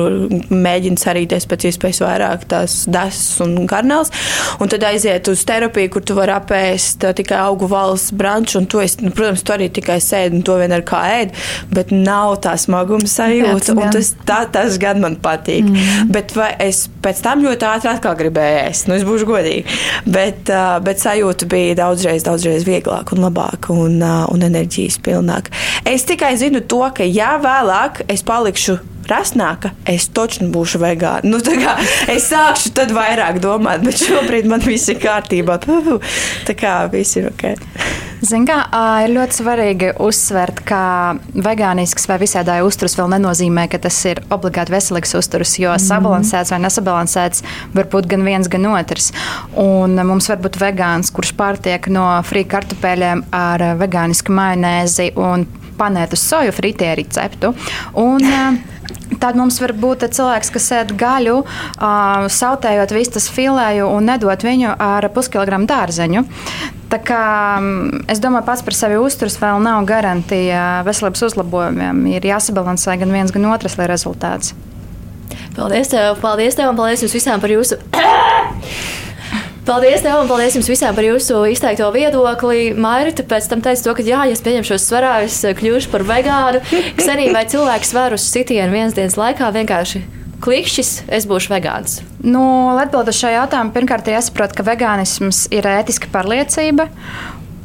mēģini sarīties pēc iespējas vairāk tās desas un garnēls. Un tad aiziet uz terapiju, kur tu vari apēst tikai augu valsts branču, un tu esi, nu, protams, tu arī tikai sēdi un to vien ar kā ēd, bet nav tā smaguma sajūta. Jā, tas, tā, tas gan man patīk. Mm. Bet es pēc tam ļoti ātri atkal gribēju ēst? Nu, es būšu godīga bet, bet sajūta bija daudzreiz, daudzreiz vieglāka un labāka un, un enerģijas pilnāka. Es tikai zinu to, ka ja vēlāk es palikšu rasnāka, es točnu būšu vegāna. Nu, kā, es sākšu tad vairāk domāt, bet šobrīd man viss ir kārtībā. Tā kā viss ir ok. Zin kā, ir ļoti svarīgi uzsvert, ka vegānisks vai visādāja uzturs vēl nenozīmē, ka tas ir obligāti veselīgs uzturs, jo mm. sabalansēts vai nesabalansēts var būt gan viens, gan otrs. Un mums var būt vegāns, kurš pārtiek no frī kartupeļiem ar vegānisku majonēzi un panēt uz soju fritē receptu. Un, Tad mums var būt cilvēks, kas ēd gaļu, uh, sautējot vistas filēju un nedot viņu ar puskilogramu dārzeņu. Tā kā, es domāju, pats par sevi uzturs vēl nav garantija veselības uzlabojumiem. Ir jāsabalansē gan viens, gan otrs, lai rezultāts. Paldies tev, paldies tev un paldies jums visām par jūsu Paldies tev un paldies jums visiem par jūsu izteikto viedokli. Mairita pēc tam teica to, ka jā, ja es pieņemšu svarā, es kļūšu par vegānu. Ksenī, vai cilvēks var uz sitienu vienas dienas laikā vienkārši klikšķis, es būšu vegāns? Nu, Atbildot uz šo jautājumu, pirmkārt, ir jāsaprot, ka vegānisms ir ētiska pārliecība.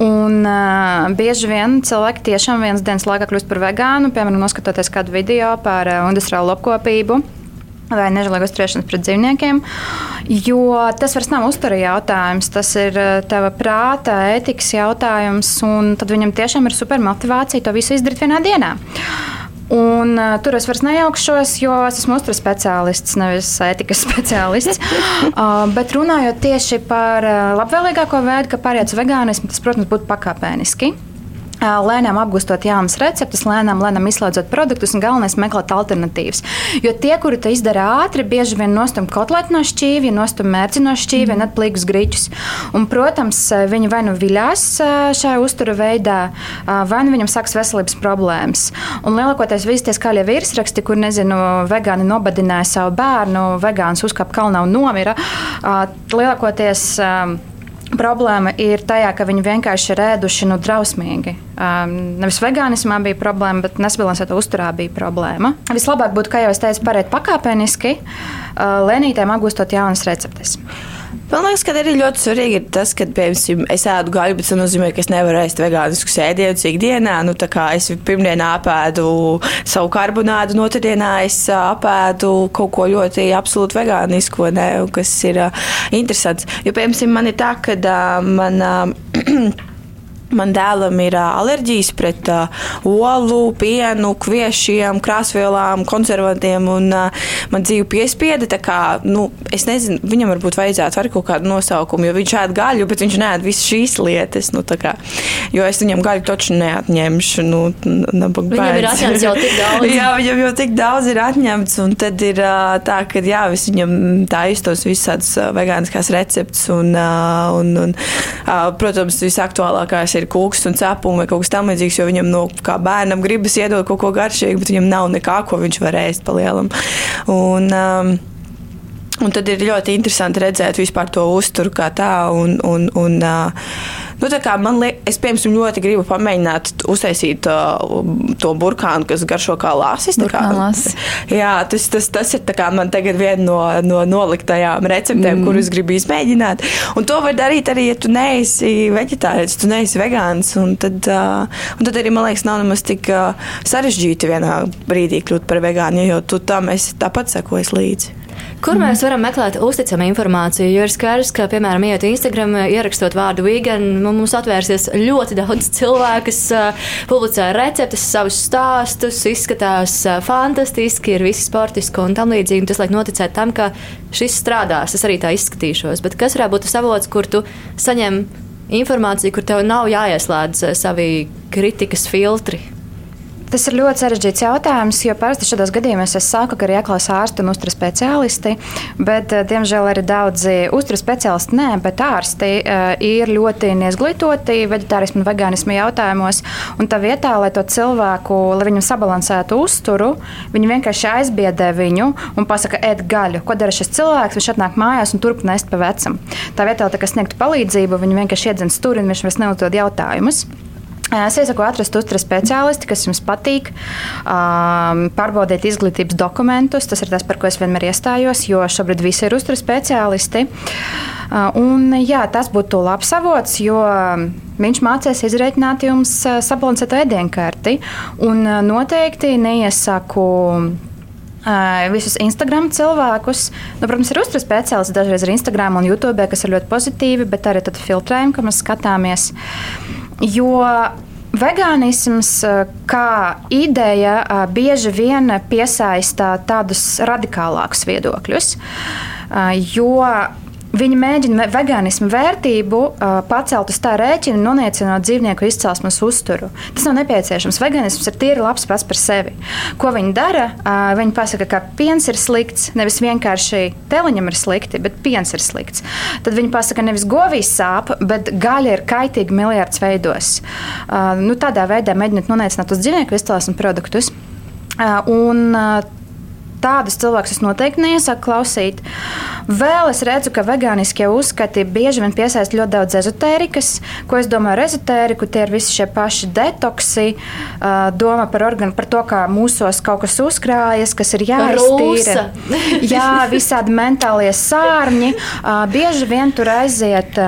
Un uh, bieži vien cilvēki tiešām vienas dienas laikā kļūst par vegānu, piemēram, noskatoties kādu video par uh, industriālu lopkopību vai nežēlīgu uzturēšanos pret dzīvniekiem. Jo tas vairs nav uztara jautājums, tas ir eh, tava prāta, ētikas jautājums, un tad viņam tiešām ir super motivācija to visu izdarīt vienā dienā. Un, uh, tur es vairs nejaukšos, jo es esmu uzturas speciālists, nevis ētikas speciālists. uh, bet runājot tieši par uh, labvēlīgāko veidu, kā pāriet uz vegānismu, tas, protams, būtu pakāpeniski lēnām apgūstot jaunas receptes, lēnām, lēnām izslēdzot produktus un galvenais meklēt alternatīvas. Jo tie, kuri to izdara ātri, bieži vien nostum kotletu no šķīvja, nostum mērci no šķīvja, mm. atplīgus grīķus. Un, protams, viņi vai nu viļās šajā uztura veidā, vai nu viņam sāks veselības problēmas. Un lielākoties visi tie skaļie virsraksti, kur, nezinu, vegāni nobadināja savu bērnu, vegāns uzkāpa kalnā un nomira, lielākoties Problēma ir tajā, ka viņi vienkārši ir ēduši nu, drausmīgi. Um, nevis vegānismā bija problēma, bet nesabalansēta uzturā bija problēma. Vislabāk būtu, kā jau es teicu, pārēt pakāpeniski, uh, lēnītēm apgūstot jaunas receptes. Man liekas, ka arī ļoti svarīgi ir tas, ka, piemēram, es ēdu gaļu, bet tas nozīmē, ka es nevaru ēst vegāniskus ēdienus ikdienā. Nu, tā kā es pirmdienā apēdu savu karbonādu, un otrdienā es apēdu kaut ko ļoti absolūti vegānisku, ne, kas ir uh, interesants. Jo, piemēram, man ir tā, ka uh, man. Uh, Man dēlam ir alerģijas pret uh, olu, pienu, kviešiem, krāsvielām, konservantiem, un uh, man dzīve piespieda. Kā, nu, es nezinu, viņam varbūt vajadzētu arī kaut kādu nosaukumu, jo viņš ēd gaļu, bet viņš neēd visas šīs lietas. Nu, kā, jo es viņam gaļu taču neatņemšu. Nu, viņam ir atņemts jau tik daudz. jā, viņam jau tik daudz ir atņemts, un tad ir uh, tā, ka jā, es viņam tā iztos visādas vegāniskās receptes, un, un, un protams, visaktuālākās ir ir kūks un cepumi vai kaut kas tamlīdzīgs, jo viņam no kā bērnam gribas iedot kaut ko garšīgu, bet viņam nav nekā, ko viņš var ēst pa lielam. Un, um, Un tad ir ļoti interesanti redzēt vispār to uzturu kā tā. Un, un, un, nu, man liekas, es piemēram ļoti gribu pamēģināt uztaisīt uh, to burkānu, kas garšo kā lāsis. kā- Burkānlāsis. Jā, tas, tas, tas ir kā man tagad viena no, no noliktajām receptēm, mm. kuras gribu izmēģināt. Un to var darīt arī, ja tu neesi vegetārietis, tu neesi vegāns. Un tad, uh, un tad arī, man liekas, nav nemaz tik uh, sarežģīti vienā brīdī kļūt par vegānu, jo tu tam esi tāpat sekojas līdzi. Kur mēs varam meklēt uzticamu informāciju? Jo ir skaidrs, ka, piemēram, iet Instagram, ierakstot vārdu vegan, nu, mums atvērsies ļoti daudz cilvēku, kas uh, publicē receptes, savus stāstus, izskatās uh, fantastiski, ir visi sportiski un tam līdzīgi. Tas liek noticēt tam, ka šis strādās, es arī tā izskatīšos. Bet kas varētu būt tas avots, kur tu saņem informāciju, kur tev nav jāieslēdz savi kritikas filtri? Tas ir ļoti sarežģīts jautājums, jo parasti šādos gadījumos es saku, ka ir jāklausa ārsti un uzturas speciālisti. Bet, eh, diemžēl, arī daudzi uzturas speciālisti, nē, bet ārsti uh, ir ļoti neizglītoti vegetārismu un vegānismu jautājumos. Un tā vietā, lai to cilvēku, lai viņam sabalansētu uzturu, viņi vienkārši aizbiedē viņu un pasaka, ēd gaļu. Ko dara šis cilvēks? Viņš atnāk mājās un turpina ēst pa vecam. Tā vietā, lai sniegtu palīdzību, viņi vienkārši iedzen stūri un viņš vairs neuzdod jautājumus. Es iesaku atrast uzturas speciālisti, kas jums patīk, um, pārbaudiet izglītības dokumentus. Tas ir tas, par ko es vienmēr iestājos, jo šobrīd visi ir uzturas speciālisti. Uh, un, jā, tas būtu labs avots, jo viņš mācīs izreikināt jums sabalansētu ēdienkarti. Un noteikti neiesaku visus Instagram cilvēkus. Nu, protams, ir uzturas speciālisti, dažreiz ir Instagram un YouTube, kas ir ļoti pozitīvi, bet arī filtrējumi, kā mēs skatāmies. Jo vegānisms uh, kā ideja uh, bieži vien piesaista tādus radikālākus viedokļus. Uh, Jo Viņi mēģina vegānismu vērtību uh, pacelt uz tā rēķina, noniecinot dzīvnieku izcelsmes uzturu. Tas nav nepieciešams. Vegānisms ir tīri labs pats par sevi. Ko viņi dara? Uh, viņi pasaka, ka piens ir slikts. Nevis vienkārši teliņam ir slikti, bet piens ir slikts. Tad viņi pasaka, nevis govīs sāp, bet gaļa ir kaitīga miljardus veidos. Uh, nu, tādā veidā mēģinot noniecināt uz dzīvnieku izcelsmes produktus. Un, Tādus cilvēkus es noteikti neiesaku klausīt. Vēl es redzu, ka vegāniskie uzskati bieži vien piesaista ļoti daudz ezotērikas. Ko es domāju ar ezotēriku? Tie ir visi šie paši detoksi, doma par, organ, par to, kā mūsos kaut kas uzkrājas, kas ir jāiztīra. Jā, visādi mentālie sārņi. Bieži vien tur aiziet.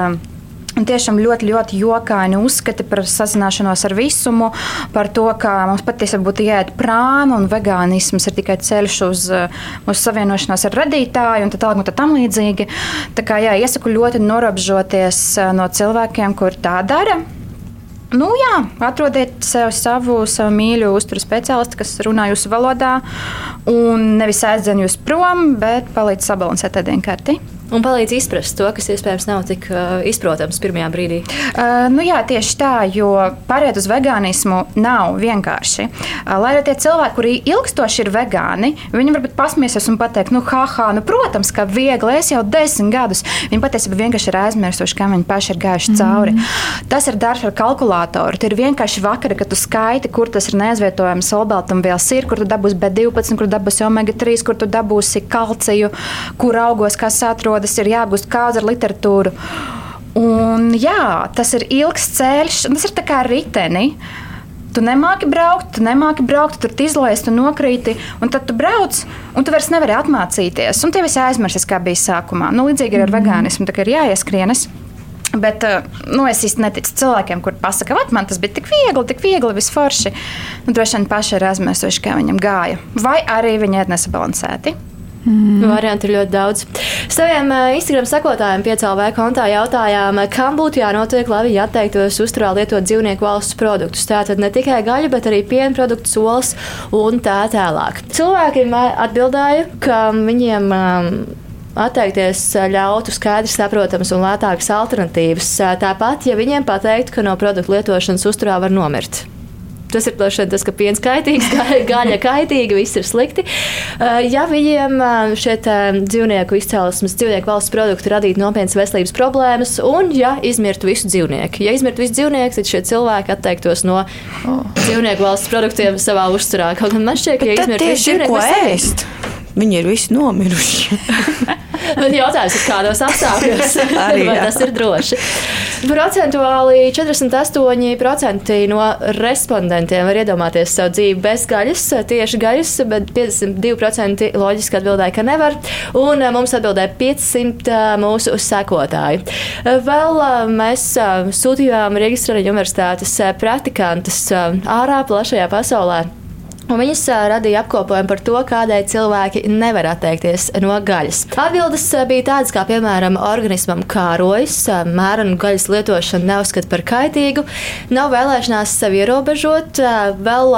Un tiešām ļoti, ļoti jokaini uzskati par sazināšanos ar visumu, par to, ka mums patiesībā būtu jāiet prāna un vegānisms ir tikai ceļš uz mūsu savienošanos ar radītāju un tā tālāk un tā tam līdzīgi. Tā kā jā, iesaku ļoti norobžoties no cilvēkiem, kur tā dara. Nu, jā, atrodiet sev savu, savu mīļo uzturu speciālistu, kas runā jūsu valodā, un nevis aizdzen jūs prom, bet palīdz sabalansēt ēdienkarti. Un palīdz izprast to, kas iespējams nav tik uh, izprotams pirmajā brīdī. Uh, nu jā, tieši tā, jo pāriet uz vegānismu nav vienkārši. Uh, lai arī tie cilvēki, kuri ilgstoši ir vegāni, viņi varbūt pasmiesies un pateikt, nu, haha, nu, protams, ka viegli, es jau desmit gadus. Viņi patiesībā vienkārši ir aizmirsuši, kā viņi paši ir gājuši cauri. Mm. Tas ir darbs ar kalkulātoru. Tie ir vienkārši vakari, kad tu skaiti, kur tas ir neaizvietojams olbaltumvielas ir, kur tu dabūsi B12, kur dabūsi omega 3, kur tu dabūsi kalciju, kur augos, kas atrodas tas ir jāgūst kāds ar literatūru. Un, jā, tas ir ilgs ceļš, tas ir kā riteni. Tu nemāki braukt, tu nemāki braukt, tu tur izlaiž, tu nokrīti, un tad tu brauc, un tu vairs nevari atmācīties. Un tev viss aizmirsis, kā bija sākumā. Nu, līdzīgi ir ar vegānismu, tā kā ir jāieskrienas. Bet nu, es īsti neticu cilvēkiem, kuriem pasakā, ka man tas bija tik viegli, tik viegli, visforši. Nu, droši vien paši ir aizmirsuši, kā viņam gāja. Vai arī viņi ir nesabalansēti. Mm. Variantu ir ļoti daudz. Saviem uh, Instagram sekotājiem piecēlā kontā jautājām, kam būtu jānotiek, lai viņi atteiktos uzturā lietot dzīvnieku valsts produktus. Tātad ne tikai gaļu, bet arī piena produktu, solis un tā tālāk. Cilvēki atbildēja, ka viņiem. Um, atteikties ļautu skaidrs, saprotams un lētākas alternatīvas. Tāpat, ja viņiem pateiktu, ka no produktu lietošanas uzturā var nomirt. Tas ir tas, ka piens kaitīgs, gaļa kaitīga, viss ir slikti. Ja viņiem šie dzīvnieku izcelsmes, dzīvnieku valsts produkti radītu nopietnas veselības problēmas, un ja izmirtu visu dzīvnieku, ja izmirtu visu dzīvnieku, tad šie cilvēki atteiktos no oh. dzīvnieku valsts produktiem savā uzturā. Kaut gan man šķiet, ka ja izmirtu visu dzīvnieku, ko ēst. Viņi ir visi nomiruši. Jautājums ir, kādos apstākļos Arī, tas ir droši. Procentuāli 48% no respondentiem var iedomāties savu dzīvi bez gaļas, tieši gaļas, bet 52% loģiski atbildēja, ka nevar. Un eh, mums atbildēja 500 eh, mūsu sekotāji. Eh, Vēl mēs sūtījām Rīgas universitātes praktikantus ārā plašajā pasaulē. Un viņas radīja apkopojumu par to, kādēļ cilvēki nevar atteikties no gaļas. Atbildes bija tādas, kā piemēram, organismam kārojas, mērenu gaļas lietošanu neuzskata par kaitīgu, nav vēlēšanās sevi ierobežot, vēl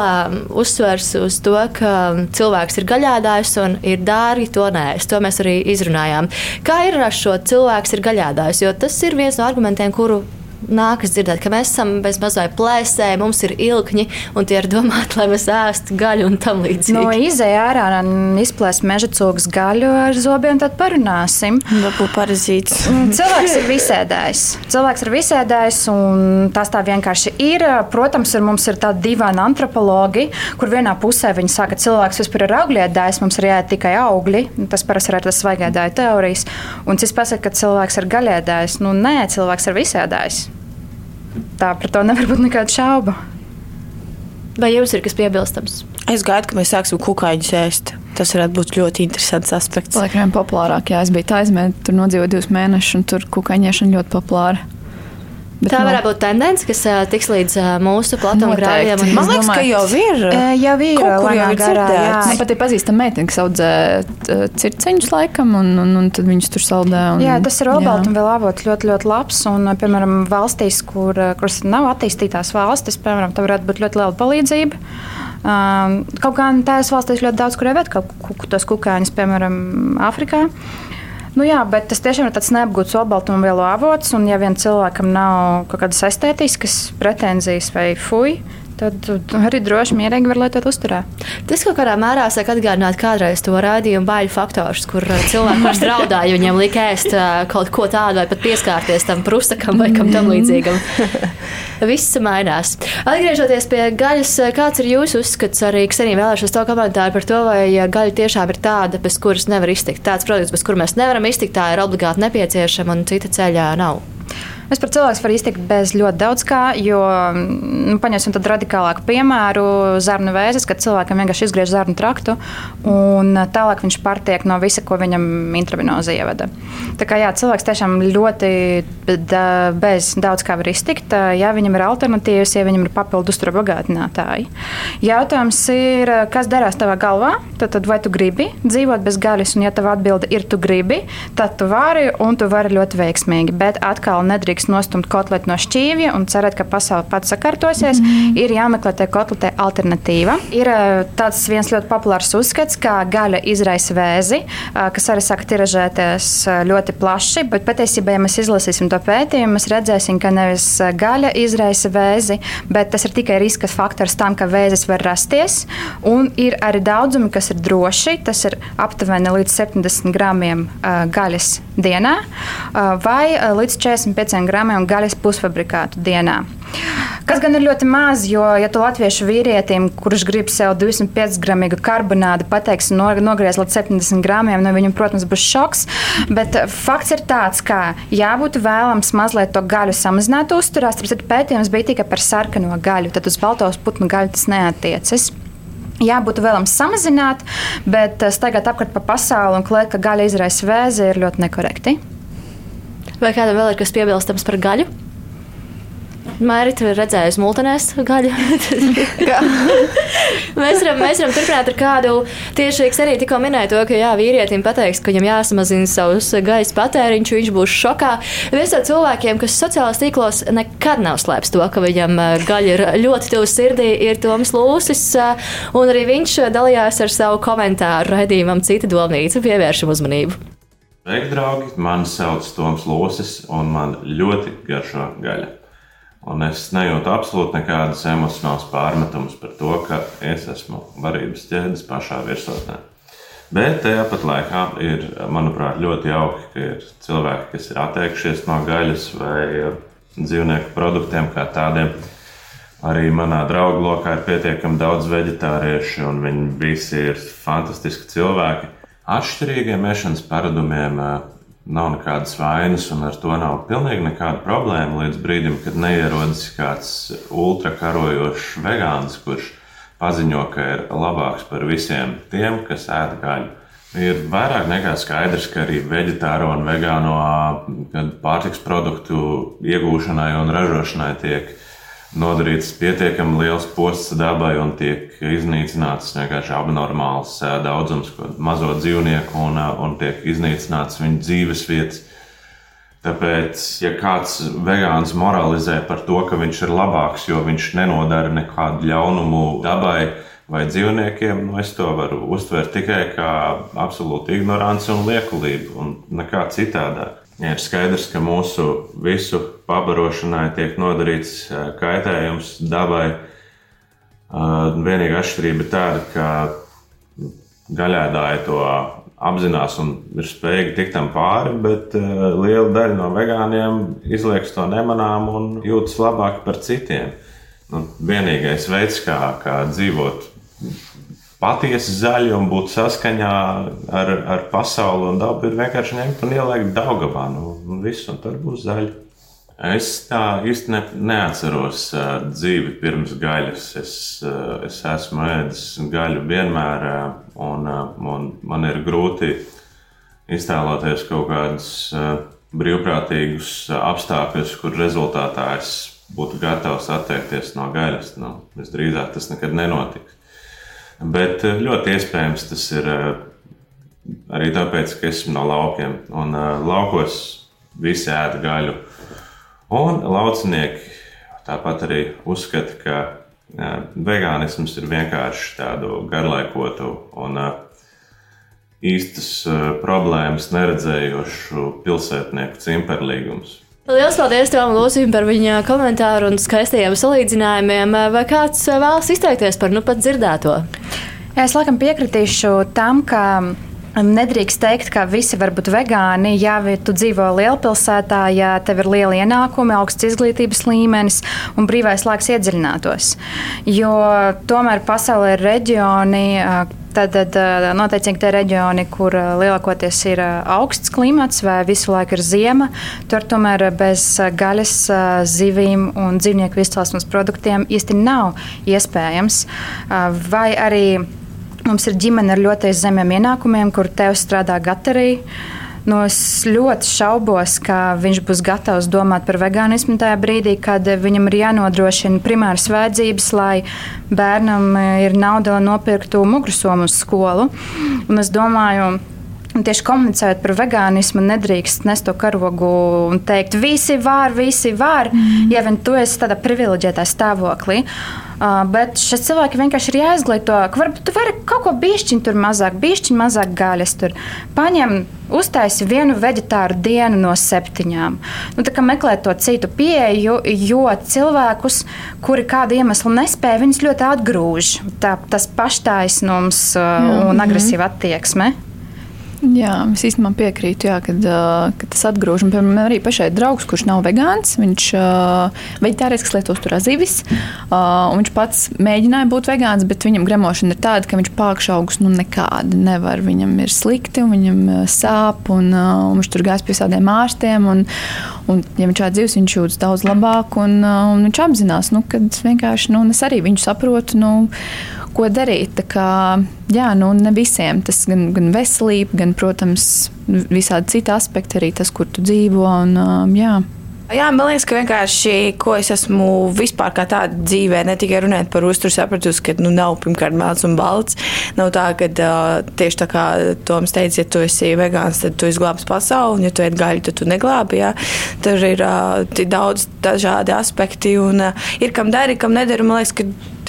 uzsvers uz to, ka cilvēks ir gaļādājs un ir dārgi to nēst. To mēs arī izrunājām. Kā ir ar šo cilvēks ir gaļādājs, jo tas ir viens no argumentiem, kuru nākas dzirdēt, ka mēs esam bez mazliet plēsēji, mums ir ilkņi, un tie ir domāti, lai mēs ēstu gaļu un tam līdzīgi. No izēja ārā un izplēst meža cūgas gaļu ar zobiem, tad parunāsim. Varbūt parazīts. Mm, Cilvēks ir visēdājs. Cilvēks ir visēdājs, un tas tā vienkārši ir. Protams, ir, mums ir tādi divi antropologi, kur vienā pusē viņi saka, ka cilvēks vispār ir augļiedājs, mums ir jāiet tikai augļi. Tas parasti ir tas svaigēdāju teorijas. Un cits pasaka, ka cilvēks ir gaļēdājs. Nu, nē, cilvēks ir visēdājs. Tā par to nevar būt nekāda šauba. Vai jums ir kas piebilstams? Es gaidu, ka mēs sāksim kukaiņus ēst. Tas varētu būt ļoti interesants aspekts. Laikam populārāk, jā, es biju tā aizmēta, tur nodzīvoju divus mēnešus, un tur kukaiņiešana ļoti populāra. Bet, Tā nu, varētu būt tendence, kas tiks līdz mūsu platuma un- Man liekas, ka domāju, jau ir. Jau ir Kaut kur jau ir garā. Man pat ir pazīstama meitene, kas audzē uh, circeņus laikam, un, un, un tad viņus tur saldē. Un, Jā, tas ir un vēl avots ļoti, ļoti labs. Un, piemēram, valstīs, kur, kuras nav attīstītās valstis, piemēram, tam varētu būt ļoti liela palīdzība. Um, kaut kā tās valstīs ļoti daudz, kur ir kaut kur tos kukaiņus, piemēram, Āfrikā. Nu jā, bet tas tiešām ir tāds neapgūts olbaltuma vielu avots. Un, ja vien cilvēkam nav kaut kādas estētiskas pretenzijas vai fuj, tad arī droši mierīgi var lietot uzturē. Tas kaut kādā mērā sāk atgādināt kādreiz to raidījumu baļu faktors, kur ā, cilvēki parasti raudāja, ja viņiem lika ēst ā, kaut ko tādu vai pat pieskārties tam prustakam vai kam tam līdzīgam. Viss mainās. Atgriežoties pie gaļas, kāds ir jūsu uzskats arī, arī vēlēšos to komentāru par to, vai gaļa tiešām ir tāda, bez kuras nevar iztikt. Tāds produkts, bez kura mēs nevaram iztikt, tā ir obligāti nepieciešama un cita ceļā nav. Es par cilvēku varu izteikt bez ļoti daudz kā, jo, nu, paņemsim tādu radikālāku piemēru, zarnu vēzis, kad cilvēkam vienkārši izgriež zarnu traktu, un tālāk viņš pārtiek no visa, ko viņam intravenozi ievada. Tā kā jā, cilvēks tiešām ļoti bez daudz kā var iztikt, ja viņam ir alternatīvas, ja viņam ir papildu uzturu bagātinātāji. Jautājums ir, kas darās tavā galvā? Tad, tad vai tu gribi dzīvot bez gaļas, un ja tava atbilde ir tu gribi, tad tu vari, un tu vari ļoti veiksmīgi. Bet atkal nedrīkst nostumt kotletu no šķīvja un cerēt, ka pasaule pats sakārtosies. Mm -hmm. Ir jāmeklē tai kotletē alternatīva. Ir eh, tāds viens ļoti populārs uzskats, ka gaļa izraisa vēzi, eh, kas arī sāk tiražēties eh, ļoti plaši. Bet patiesībā, ja mēs izlasīsim to pētījumu, mēs redzēsim, ka nevis gaļa izraisa vēzi, bet tas ir tikai riska faktors tam, ka vēzis var rasties. Un ir arī daudzumi, kas ir droši. Tas ir aptuveni līdz 70 gramiem gaļas dienā vai līdz 45 gramiem gaļas pusfabrikātu dienā. Kas gan ir ļoti maz, jo, ja tu latviešu vīrietim, kurš grib sev 205 gramu karbonādu, pateiks, no, nogriezt līdz 70 gramiem, nu viņam, protams, būs šoks. Bet fakts ir tāds, ka jābūt vēlams mazliet to gaļu samazināt uzturā. Tāpēc pētījums bija tikai par sarkano gaļu, tad uz baltos putnu gaļu tas neatiecas. Jā, būtu vēlams samazināt, bet uh, staigāt apkārt pa pasauli un kliegt, ka gaļa izraisa vēzi, ir ļoti nekorekti. Vai kādam vēl ir kas piebilstams par gaļu? Mērķis ir redzējis multinēs gaļu. mēs, varam, mēs varam turpināt ar kādu tieši kas arī tikko minēja to, ka jā, vīrietim pateiks, ka viņam jāsamazina savus gaisa patēriņš, viņš būs šokā. Viens no cilvēkiem, kas sociālajos tīklos nekad nav slēpts to, ka viņam eh, gaļa ir ļoti tuvu sirdī, ir Toms Lūsis, eh, un arī viņš dalījās ar savu komentāru raidījumam Cita domnīca. Pievēršam uzmanību. Sveiki, draugi! Mani sauc Toms Losis, un man ļoti garšo gaļa. Un es nejūtu absolūti nekādas emocionālas pārmetumus par to, ka es esmu varības ķēdes pašā virsotnē. Bet tajā pat laikā ir, manuprāt, ļoti jauki, ka ir cilvēki, kas ir atteikušies no gaļas vai eh, dzīvnieku produktiem kā tādiem. Arī manā draugu lokā ir pietiekami daudz vegetāriešu, un viņi visi ir fantastiski cilvēki. atšķirīgiem ēšanas paradumiem. Nav nekādas vainas, un ar to nav pilnīgi nekāda problēma līdz brīdim, kad neierodas kāds ultrakarojošs vegāns, kurš paziņo, ka ir labāks par visiem tiem, kas ēd gaļu. Ir vairāk nekā skaidrs, ka arī vegetāro un vegāno pārtiks produktu iegūšanai un ražošanai tiek nodarīts pietiekami liels posts dabai un tiek iznīcināts vienkārši abnormāls daudzums mazo dzīvnieku un, un tiek iznīcināts viņu dzīves vietas. Tāpēc, ja kāds vegāns moralizē par to, ka viņš ir labāks, jo viņš nenodara nekādu ļaunumu dabai vai dzīvniekiem, nu es to varu uztvert tikai kā absolūtu ignoranci un liekulību, un nekā citādāk. Ja ir skaidrs, ka mūsu visu pabarošanai tiek nodarīts kaitējums dabai. Vienīgā atšķirība ir tāda, ka gaļēdāji to apzinās un ir spējīgi tikt tam pāri, bet liela daļa no vegāniem izliekas to nemanām un jūtas labāk par citiem. Nu, vienīgais veids, kā, kā dzīvot patiesi zaļi un būt saskaņā ar, ar pasauli un dabu, ir vienkārši ņemt un ielikt daugavā. Nu, un viss, un tad būs zaļi. Es tā īsti ne, neatceros uh, dzīvi pirms gaļas. Es, uh, es esmu ēdis gaļu vienmēr, uh, un, uh, un man ir grūti iztēloties kaut kādus uh, brīvprātīgus uh, apstākļus, kur rezultātā es būtu gatavs atteikties no gaļas. Nu, visdrīzāk tas nekad nenotiks. Bet eh, ļoti iespējams tas ir eh, arī tāpēc, ka esmu no laukiem. Un eh, laukos visi ēda gaļu. Un laucinieki tāpat arī uzskata, ka vegānisms ir vienkārši tādu garlaikotu un īstas problēmas neredzējošu pilsētnieku cimperlīgumus. Lielas paldies Tomam Lūsim par viņa komentāru un skaistajiem salīdzinājumiem. Vai kāds vēlas izteikties par nu pat dzirdēto? Es laikam piekritīšu tam, ka Nedrīkst teikt, ka visi var būt vegāni. Ja tu dzīvo lielpilsētā, ja tev ir liela ienākuma, augsts izglītības līmenis un brīvais laiks iedziļinātos. Jo tomēr pasaulē ir reģioni. Tad, tad noteikti tie reģioni, kur lielākoties ir augsts klimats vai visu laiku ir ziema, tur tomēr bez gaļas, zivīm un dzīvnieku izcelsmes produktiem īsti nav iespējams. Vai arī Mums ir ģimene ar ļoti zemiem ienākumiem, kur tev strādā gatarī. Nu, es ļoti šaubos, ka viņš būs gatavs domāt par vegānismu tajā brīdī, kad viņam ir jānodrošina primāras vajadzības, lai bērnam ir nauda, lai nopirktu mugursomu uz skolu. Un es domāju, Tieši komunicējot par vegānismu, nedrīkst nest to karogu un teikt, visi var, visi var, mm. ja vien tu esi tādā privileģētā stāvoklī. Uh, bet šie cilvēki vienkārši ir jāizglīto, ka varbūt tu vari kaut ko bišķiņu tur mazāk, bišķiņu mazāk gaļas tur. Paņem, uztaisi vienu vegetāru dienu no septiņām. Nu, tā kā meklēt to citu pieeju, jo cilvēkus, kuri kādu iemeslu nespēja, viņus ļoti atgrūž tā, tas paštaisnums uh, un mhm. agresīva attieksme. Jā, es īstenībā piekrītu, jā, kad, kad tas atgrūž. Piemēram, arī pašai draugs, kurš nav vegāns, viņš uh, veģetārisks lietos tur azīvis. Uh, viņš pats mēģināja būt vegāns, bet viņam gremošana ir tāda, ka viņš pākšaugus nu nekādi nevar. Viņam ir slikti, viņam sāp, un, un viņš tur gājas pie visādiem ārstiem. Un, un, ja viņš šādi dzīves, viņš jūtas daudz labāk, un, un viņš apzinās, nu, ka vienkārši nu, es arī viņu saprotu. Nu, ko darīt. Kā, jā, nu, ne visiem tas gan, gan veselība, gan, protams, visādi citi aspekti, arī tas, kur tu dzīvo. Un, um, jā. Jā, man liekas, ka vienkārši, ko es esmu vispār kā tāda dzīvē, ne tikai runājot par uzturu, sapratusi, ka nu, nav pirmkārt melns un balts. Nav tā, ka uh, tieši tā kā Toms teica, ja tu esi vegāns, tad tu izglābsi pasauli, un ja tu ēd gaļu, tad tu neglābi. Jā. Tur ir uh, daudz dažādi aspekti, un uh, ir kam dari, kam nedara. Man liekas, ka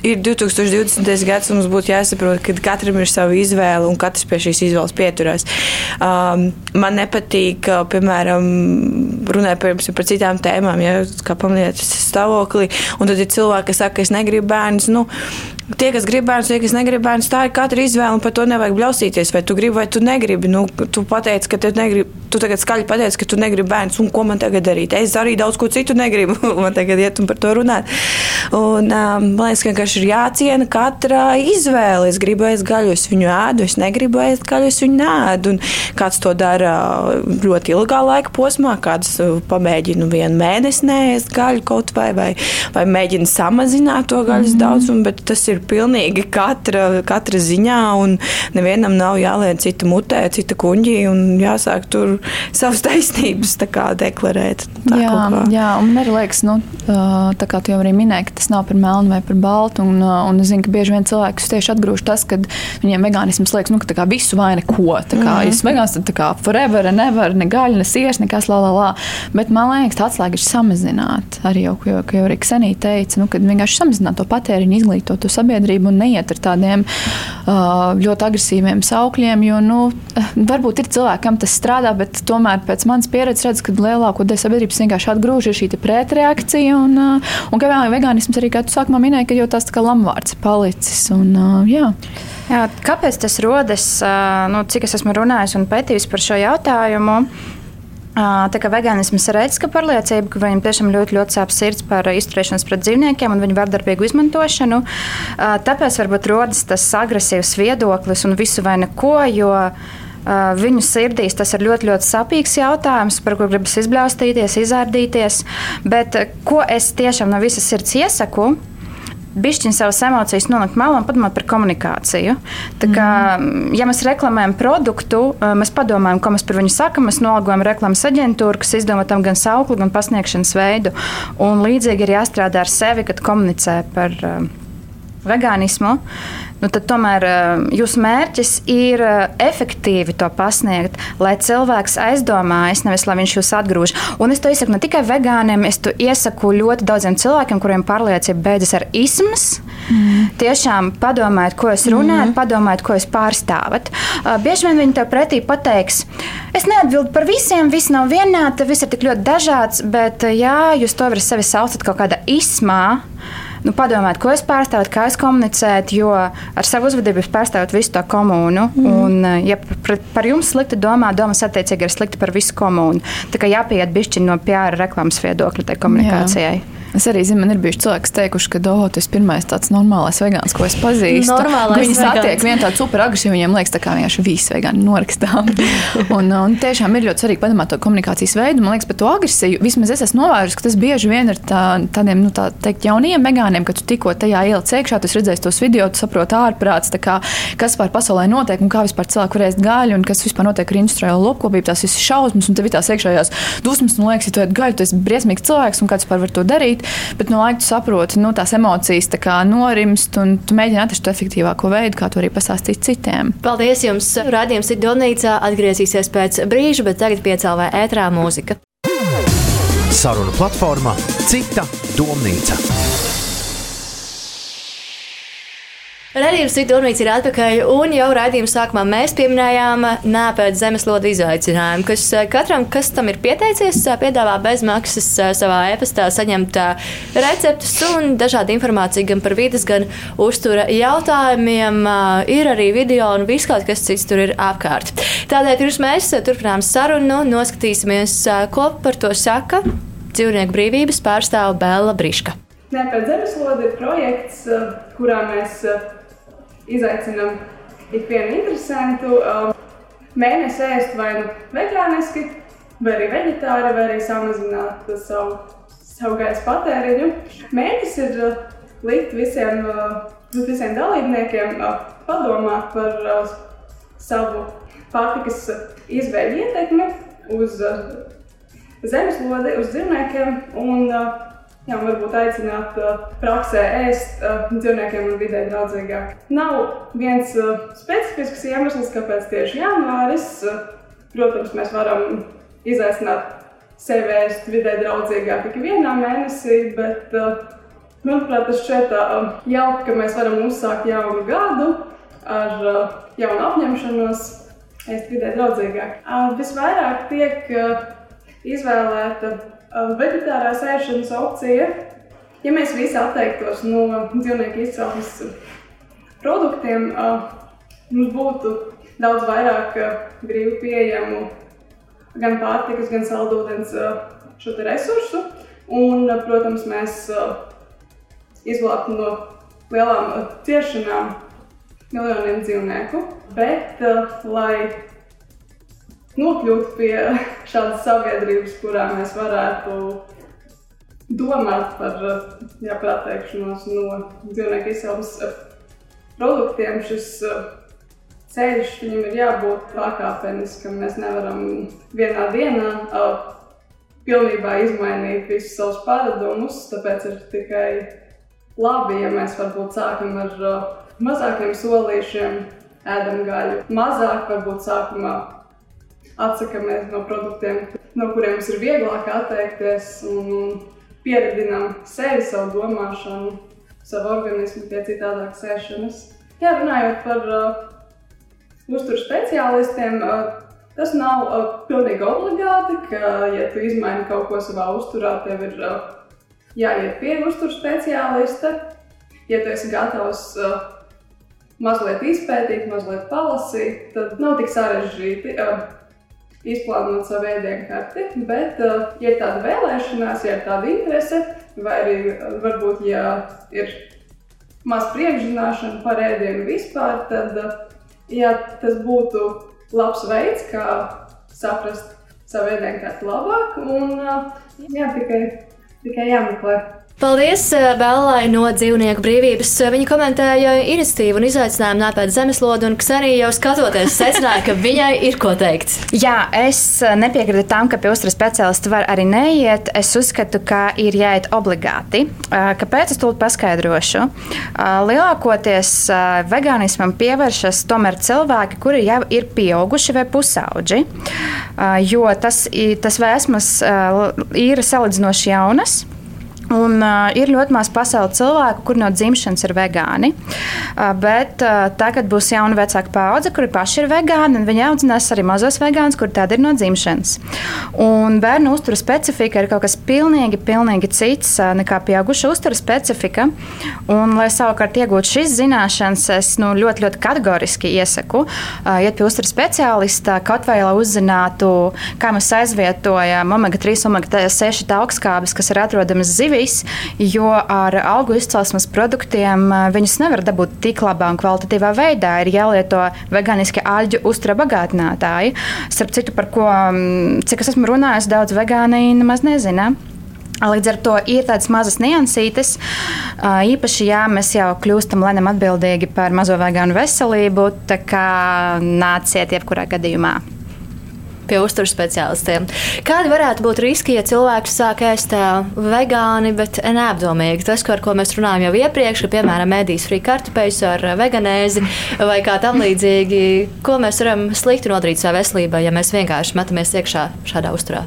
ir 2020. gads, mums būtu jāsaprot, ka katram ir sava izvēle un katrs pie šīs izvēles pieturās. Um, man nepatīk, piemēram, runāt par, par citām tēmām, ja kā pamanīt stāvoklī, un tad ir cilvēki, kas saka, ka es negribu bērnus. Nu, tie, kas grib bērnus, tie, kas negrib bērnus, tā ir katra izvēle, un par to nevajag bļaustīties. Vai tu gribi, vai tu negribi. Nu, tu pateici, ka tu negribi, tu tagad skaļi pateici, ka tu negribi bērnus, un ko man tagad darīt? Es arī daudz ko citu negribu, man tagad iet un par to runāt. Un, um, man liekas, ka vienkārši ir jāciena katra izvēle. Es gribu ēst gaļu, es viņu ēdu, es negribu ēst gaļu, es viņu nēdu. Un kāds to dara ļoti ilgā laika posmā, kāds pamēģina vienu mēnesi nēst gaļu kaut vai, vai, vai mēģina samazināt to gaļas mm -hmm. daudzumu, bet tas ir pilnīgi katra, katra ziņā, un nevienam nav jāliek cita mutē, cita kuņģī, un jāsāk tur savas taisnības deklarēt. Tā jā, jā, un man arī liekas, nu, tā kā tu jau arī minēji, ka tas nav par melnu vai par baltu, un, un es zinu, ka bieži vien cilvēkus tieši atgrūž tas, ka viņiem vegānisms liekas, nu, ka kā, visu vai neko. Tā kā mm -hmm. es vegāns, tad tā kā forever, never, ne gaļa, ne siers, nekas la la la. Bet man liekas, tā atslēga ir samazināt. Arī jau, jau, jau arī Ksenija teica, nu, ka vienkārši samazināt to patēriņu, izglītot to sabiedrību un neiet ar tādiem uh, ļoti agresīviem saukļiem. Jo nu, varbūt ir cilvēki, kam tas strādā, bet tomēr pēc manas pieredzes redzu, ka lielāko daļu sabiedrības vienkārši atgrūž šī pretreakcija. Un, uh, un ka vegānisms arī, kā tu sākumā minēji, ka jau tas kā lamvārds palicis. Un, jā. Jā, kāpēc tas rodas? Nu, cik es esmu runājis un pētījis par šo jautājumu, Tā kā vegānisms ir ētiska pārliecība, ka viņam tiešām ļoti, ļoti sāp sirds par izturēšanos pret dzīvniekiem un viņu vardarbīgu izmantošanu. Tāpēc varbūt rodas tas agresīvs viedoklis un visu vai neko. Jo, Viņu sirdīs tas ir ļoti, ļoti sāpīgs jautājums, par ko gribas izbļaustīties, izārdīties. Bet ko es tiešām no visas sirds iesaku, bišķiņu savas emocijas nolikt malā un padomāt par komunikāciju. Tā kā, mm. ja mēs reklamējam produktu, mēs padomājam, ko mēs par viņu sakām. Mēs nolagojam reklāmas aģentūru, kas izdomā tam gan saukli, gan pasniegšanas veidu. Un līdzīgi ir jāstrādā ar sevi, kad komunicē par vegānismu nu, tad tomēr eh, jūsu mērķis ir eh, efektīvi to pasniegt, lai cilvēks aizdomājas, nevis lai viņš jūs atgrūž. Un es to iesaku ne tikai vegāniem, es to iesaku ļoti daudziem cilvēkiem, kuriem pārliecība beidzas ar ismas. Mm. Tiešām padomājiet, ko jūs runājat, mm. padomājiet, ko jūs pārstāvat. Uh, bieži vien viņi tev pretī pateiks, es neatbildu par visiem, viss nav vienāds, viss ir tik ļoti dažāds, bet jā, jūs to varat sevi saucat kaut kādā ismā nu, padomāt, ko es pārstāvu, kā es komunicētu, jo ar savu uzvedību es pārstāvu visu to komunu. Mm. Un, eh, ja par, par jums slikti domā, domas attiecīgi ir slikti par visu komunu. Tā kā jāpieiet bišķiņi no PR reklāmas viedokļa tai komunikācijai. Jā. Es arī zinu, man ir bijuši cilvēki, kas teikuši, ka oh, tas ir pirmais tāds normālais vegāns, ko es pazīstu. Viņi satiek vienu tādu super agresīvu, viņiem liekas, kā vienkārši visi vegāni norakstām. un, un tiešām ir ļoti svarīgi padomāt to komunikācijas veidu. Man liekas, par to agresiju vismaz es esmu novērojusi, ka tas bieži vien ir tā, tādiem, nu, tā teikt, jauniem vegāniem, ka tu tikko tajā ieliec iekšā, tu redzēsi tos video, tu saproti ārprāts, kā, kas vispār pasaulē notiek un kā vispār cilvēki var ēst gaļu un kas vispār notiek ar industriālo lopkopību. Tās visas šausmas un tev ir tās iekšējās dusmas, un liekas, ja tu ēd gaļu, tu esi briesmīgs cilvēks un kāds vispār var to darīt bet no laika tu saproti, nu, tās emocijas tā norimst, un tu mēģini atrast to efektīvāko veidu, kā to arī pastāstīt citiem. Paldies jums! Radījums ir Donīcā, atgriezīsies pēc brīža, bet tagad piecēlē ētrā mūzika. Saruna platformā Cita domnīca. Radījums Citurmīts ir atpakaļ, un jau raidījuma sākumā mēs pieminējām nāpēc zemeslodes izaicinājumu, kas eh, katram, kas tam ir pieteicies, eh, piedāvā bezmaksas savā e-pastā saņemt receptus un dažādu informāciju gan par vidas, gan uztura jautājumiem. Ir arī video un viss kaut kas cits tur ir apkārt. Tādēļ pirms mēs turpinām sarunu, noskatīsimies, ko par to saka dzīvnieku brīvības pārstāve Bēla Briška. Nē, pēc zemeslode ir projekts, kurā mēs izaicinām ikvienu interesantu um, mēnesi ēst vai nu vegāniski, vai arī vegetāri, vai arī samazināt savu, savu gaisa patēriņu. Mērķis ir uh, likt visiem, uh, visiem dalībniekiem uh, padomāt par savu pārtikas izvēļu ietekmi uz zemeslodi, uz dzīvniekiem. Un, Jā, varbūt aicināt uh, praksē ēst uh, dzīvniekiem un vidē draudzīgāk. Nav viens uh, specifisks iemesls, kāpēc tieši janvāris. Uh, protams, mēs varam izaicināt sevi ēst vidē draudzīgāk tikai vienā mēnesī, bet, uh, manuprāt, tas šķiet uh, jauki, ka mēs varam uzsākt jaunu gadu ar jaunu apņemšanos ēst vidē draudzīgāk. Visvairāk tiek izvēlēta vegetārās ēšanas opcija. ja mēs visi atteiktos no dzīvnieku izcelsmes produktiem, mums būtu daudz vairāk brīvi pieejamu gan pārtikas, gan saldūdens šo resursu. Un, protams, mēs izglābtu no lielām ciešanām miljoniem dzīvnieku. Bet, lai nokļūtu pie šādas sabiedrības, kurā mēs varētu domāt par, jā, par atteikšanos no dzīvnieku izcelsmes produktiem, šis ceļš viņam ir jābūt pakāpeniskam. Mēs nevaram vienā dienā uh, pilnībā izmainīt visus savus paradumus. Tāpēc ir tikai labi, ja mēs varbūt sākam ar uh, mazākiem solīšiem, ēdam gaļu. Mazāk varbūt sākumā atsakāmies no produktiem, no kuriem mums ir vieglāk atteikties un, un pieredzinām sevi, savu domāšanu, savu organismu pie citādākas ēšanas. Jā, runājot par uh, uzturu speciālistiem, tas nav pilnīgi obligāti, ka, ja tu izmaini kaut ko savā uzturā, tev ir jāiet pie uzturu speciālista. Ja tu esi gatavs mazliet izpētīt, mazliet palasīt, tad nav tik sarežģīti izplānot savu ēdienu karti. Bet, ja ir tāda vēlēšanās, ja ir tāda interese, vai arī varbūt, ja ir maz priekšzināšana par ēdienu vispār, tad ja tas būtu labs veids, kā saprast savu ēdienkarti labāk, un jā, tikai, tikai jāmeklē. Paldies Bēlai no dzīvnieku brīvības. Viņa komentēja iniciatīvu un izaicinājumu nāpēt zemeslodu, un Ksenija jau skatoties secināja, ka viņai ir ko teikt. Jā, es nepiekrītu tam, ka pie uzturas speciālista var arī neiet. Es uzskatu, ka ir jāiet obligāti. Kāpēc es to paskaidrošu? Lielākoties vegānismam pievēršas tomēr cilvēki, kuri jau ir pieauguši vai pusauģi, jo tas, tas vēsmas ir salīdzinoši jaunas. Un, uh, ir ļoti maz pasaules cilvēku, kur no dzimšanas ir vegāni. Uh, bet uh, tagad būs jauna vecāka paudze, kuri paši ir vegāni, viņi audzinās arī mazos vegānus, kur tādi ir no dzimšanas. Un bērnu uzturu specifika ir kaut kas pilnīgi, pilnīgi cits uh, nekā pieauguša uzturu specifika. Un, lai savukārt iegūtu šīs zināšanas, es nu, ļoti, ļoti kategoriski iesaku uh, iet pie uzturu speciālista, kaut vai lai uzzinātu, kā mēs aizvietojam omega-3, omega-6 augstskābes, kas ir atrodamas zivīs zivis, jo ar augu izcelsmes produktiem viņus nevar dabūt tik labā un kvalitatīvā veidā. Ir jālieto veganiski aļģu uztura bagātinātāji. Starp citu, par ko, cik es esmu runājis, daudz vegāni nemaz nezina. Līdz ar to ir tādas mazas niansītes. Īpaši, ja mēs jau kļūstam lēnām atbildīgi par mazo vegānu veselību, tā kā nāciet jebkurā gadījumā pie uzturu speciālistiem. Kādi varētu būt riski, ja cilvēks sāk ēst vegāni, bet neapdomīgi? Tas, ar ko mēs runājām jau iepriekš, ka, piemēram, mēdīs frī kartupeļus ar veganēzi vai kā tam līdzīgi, ko mēs varam slikti nodarīt savai veselībai, ja mēs vienkārši metamies iekšā šādā uzturā?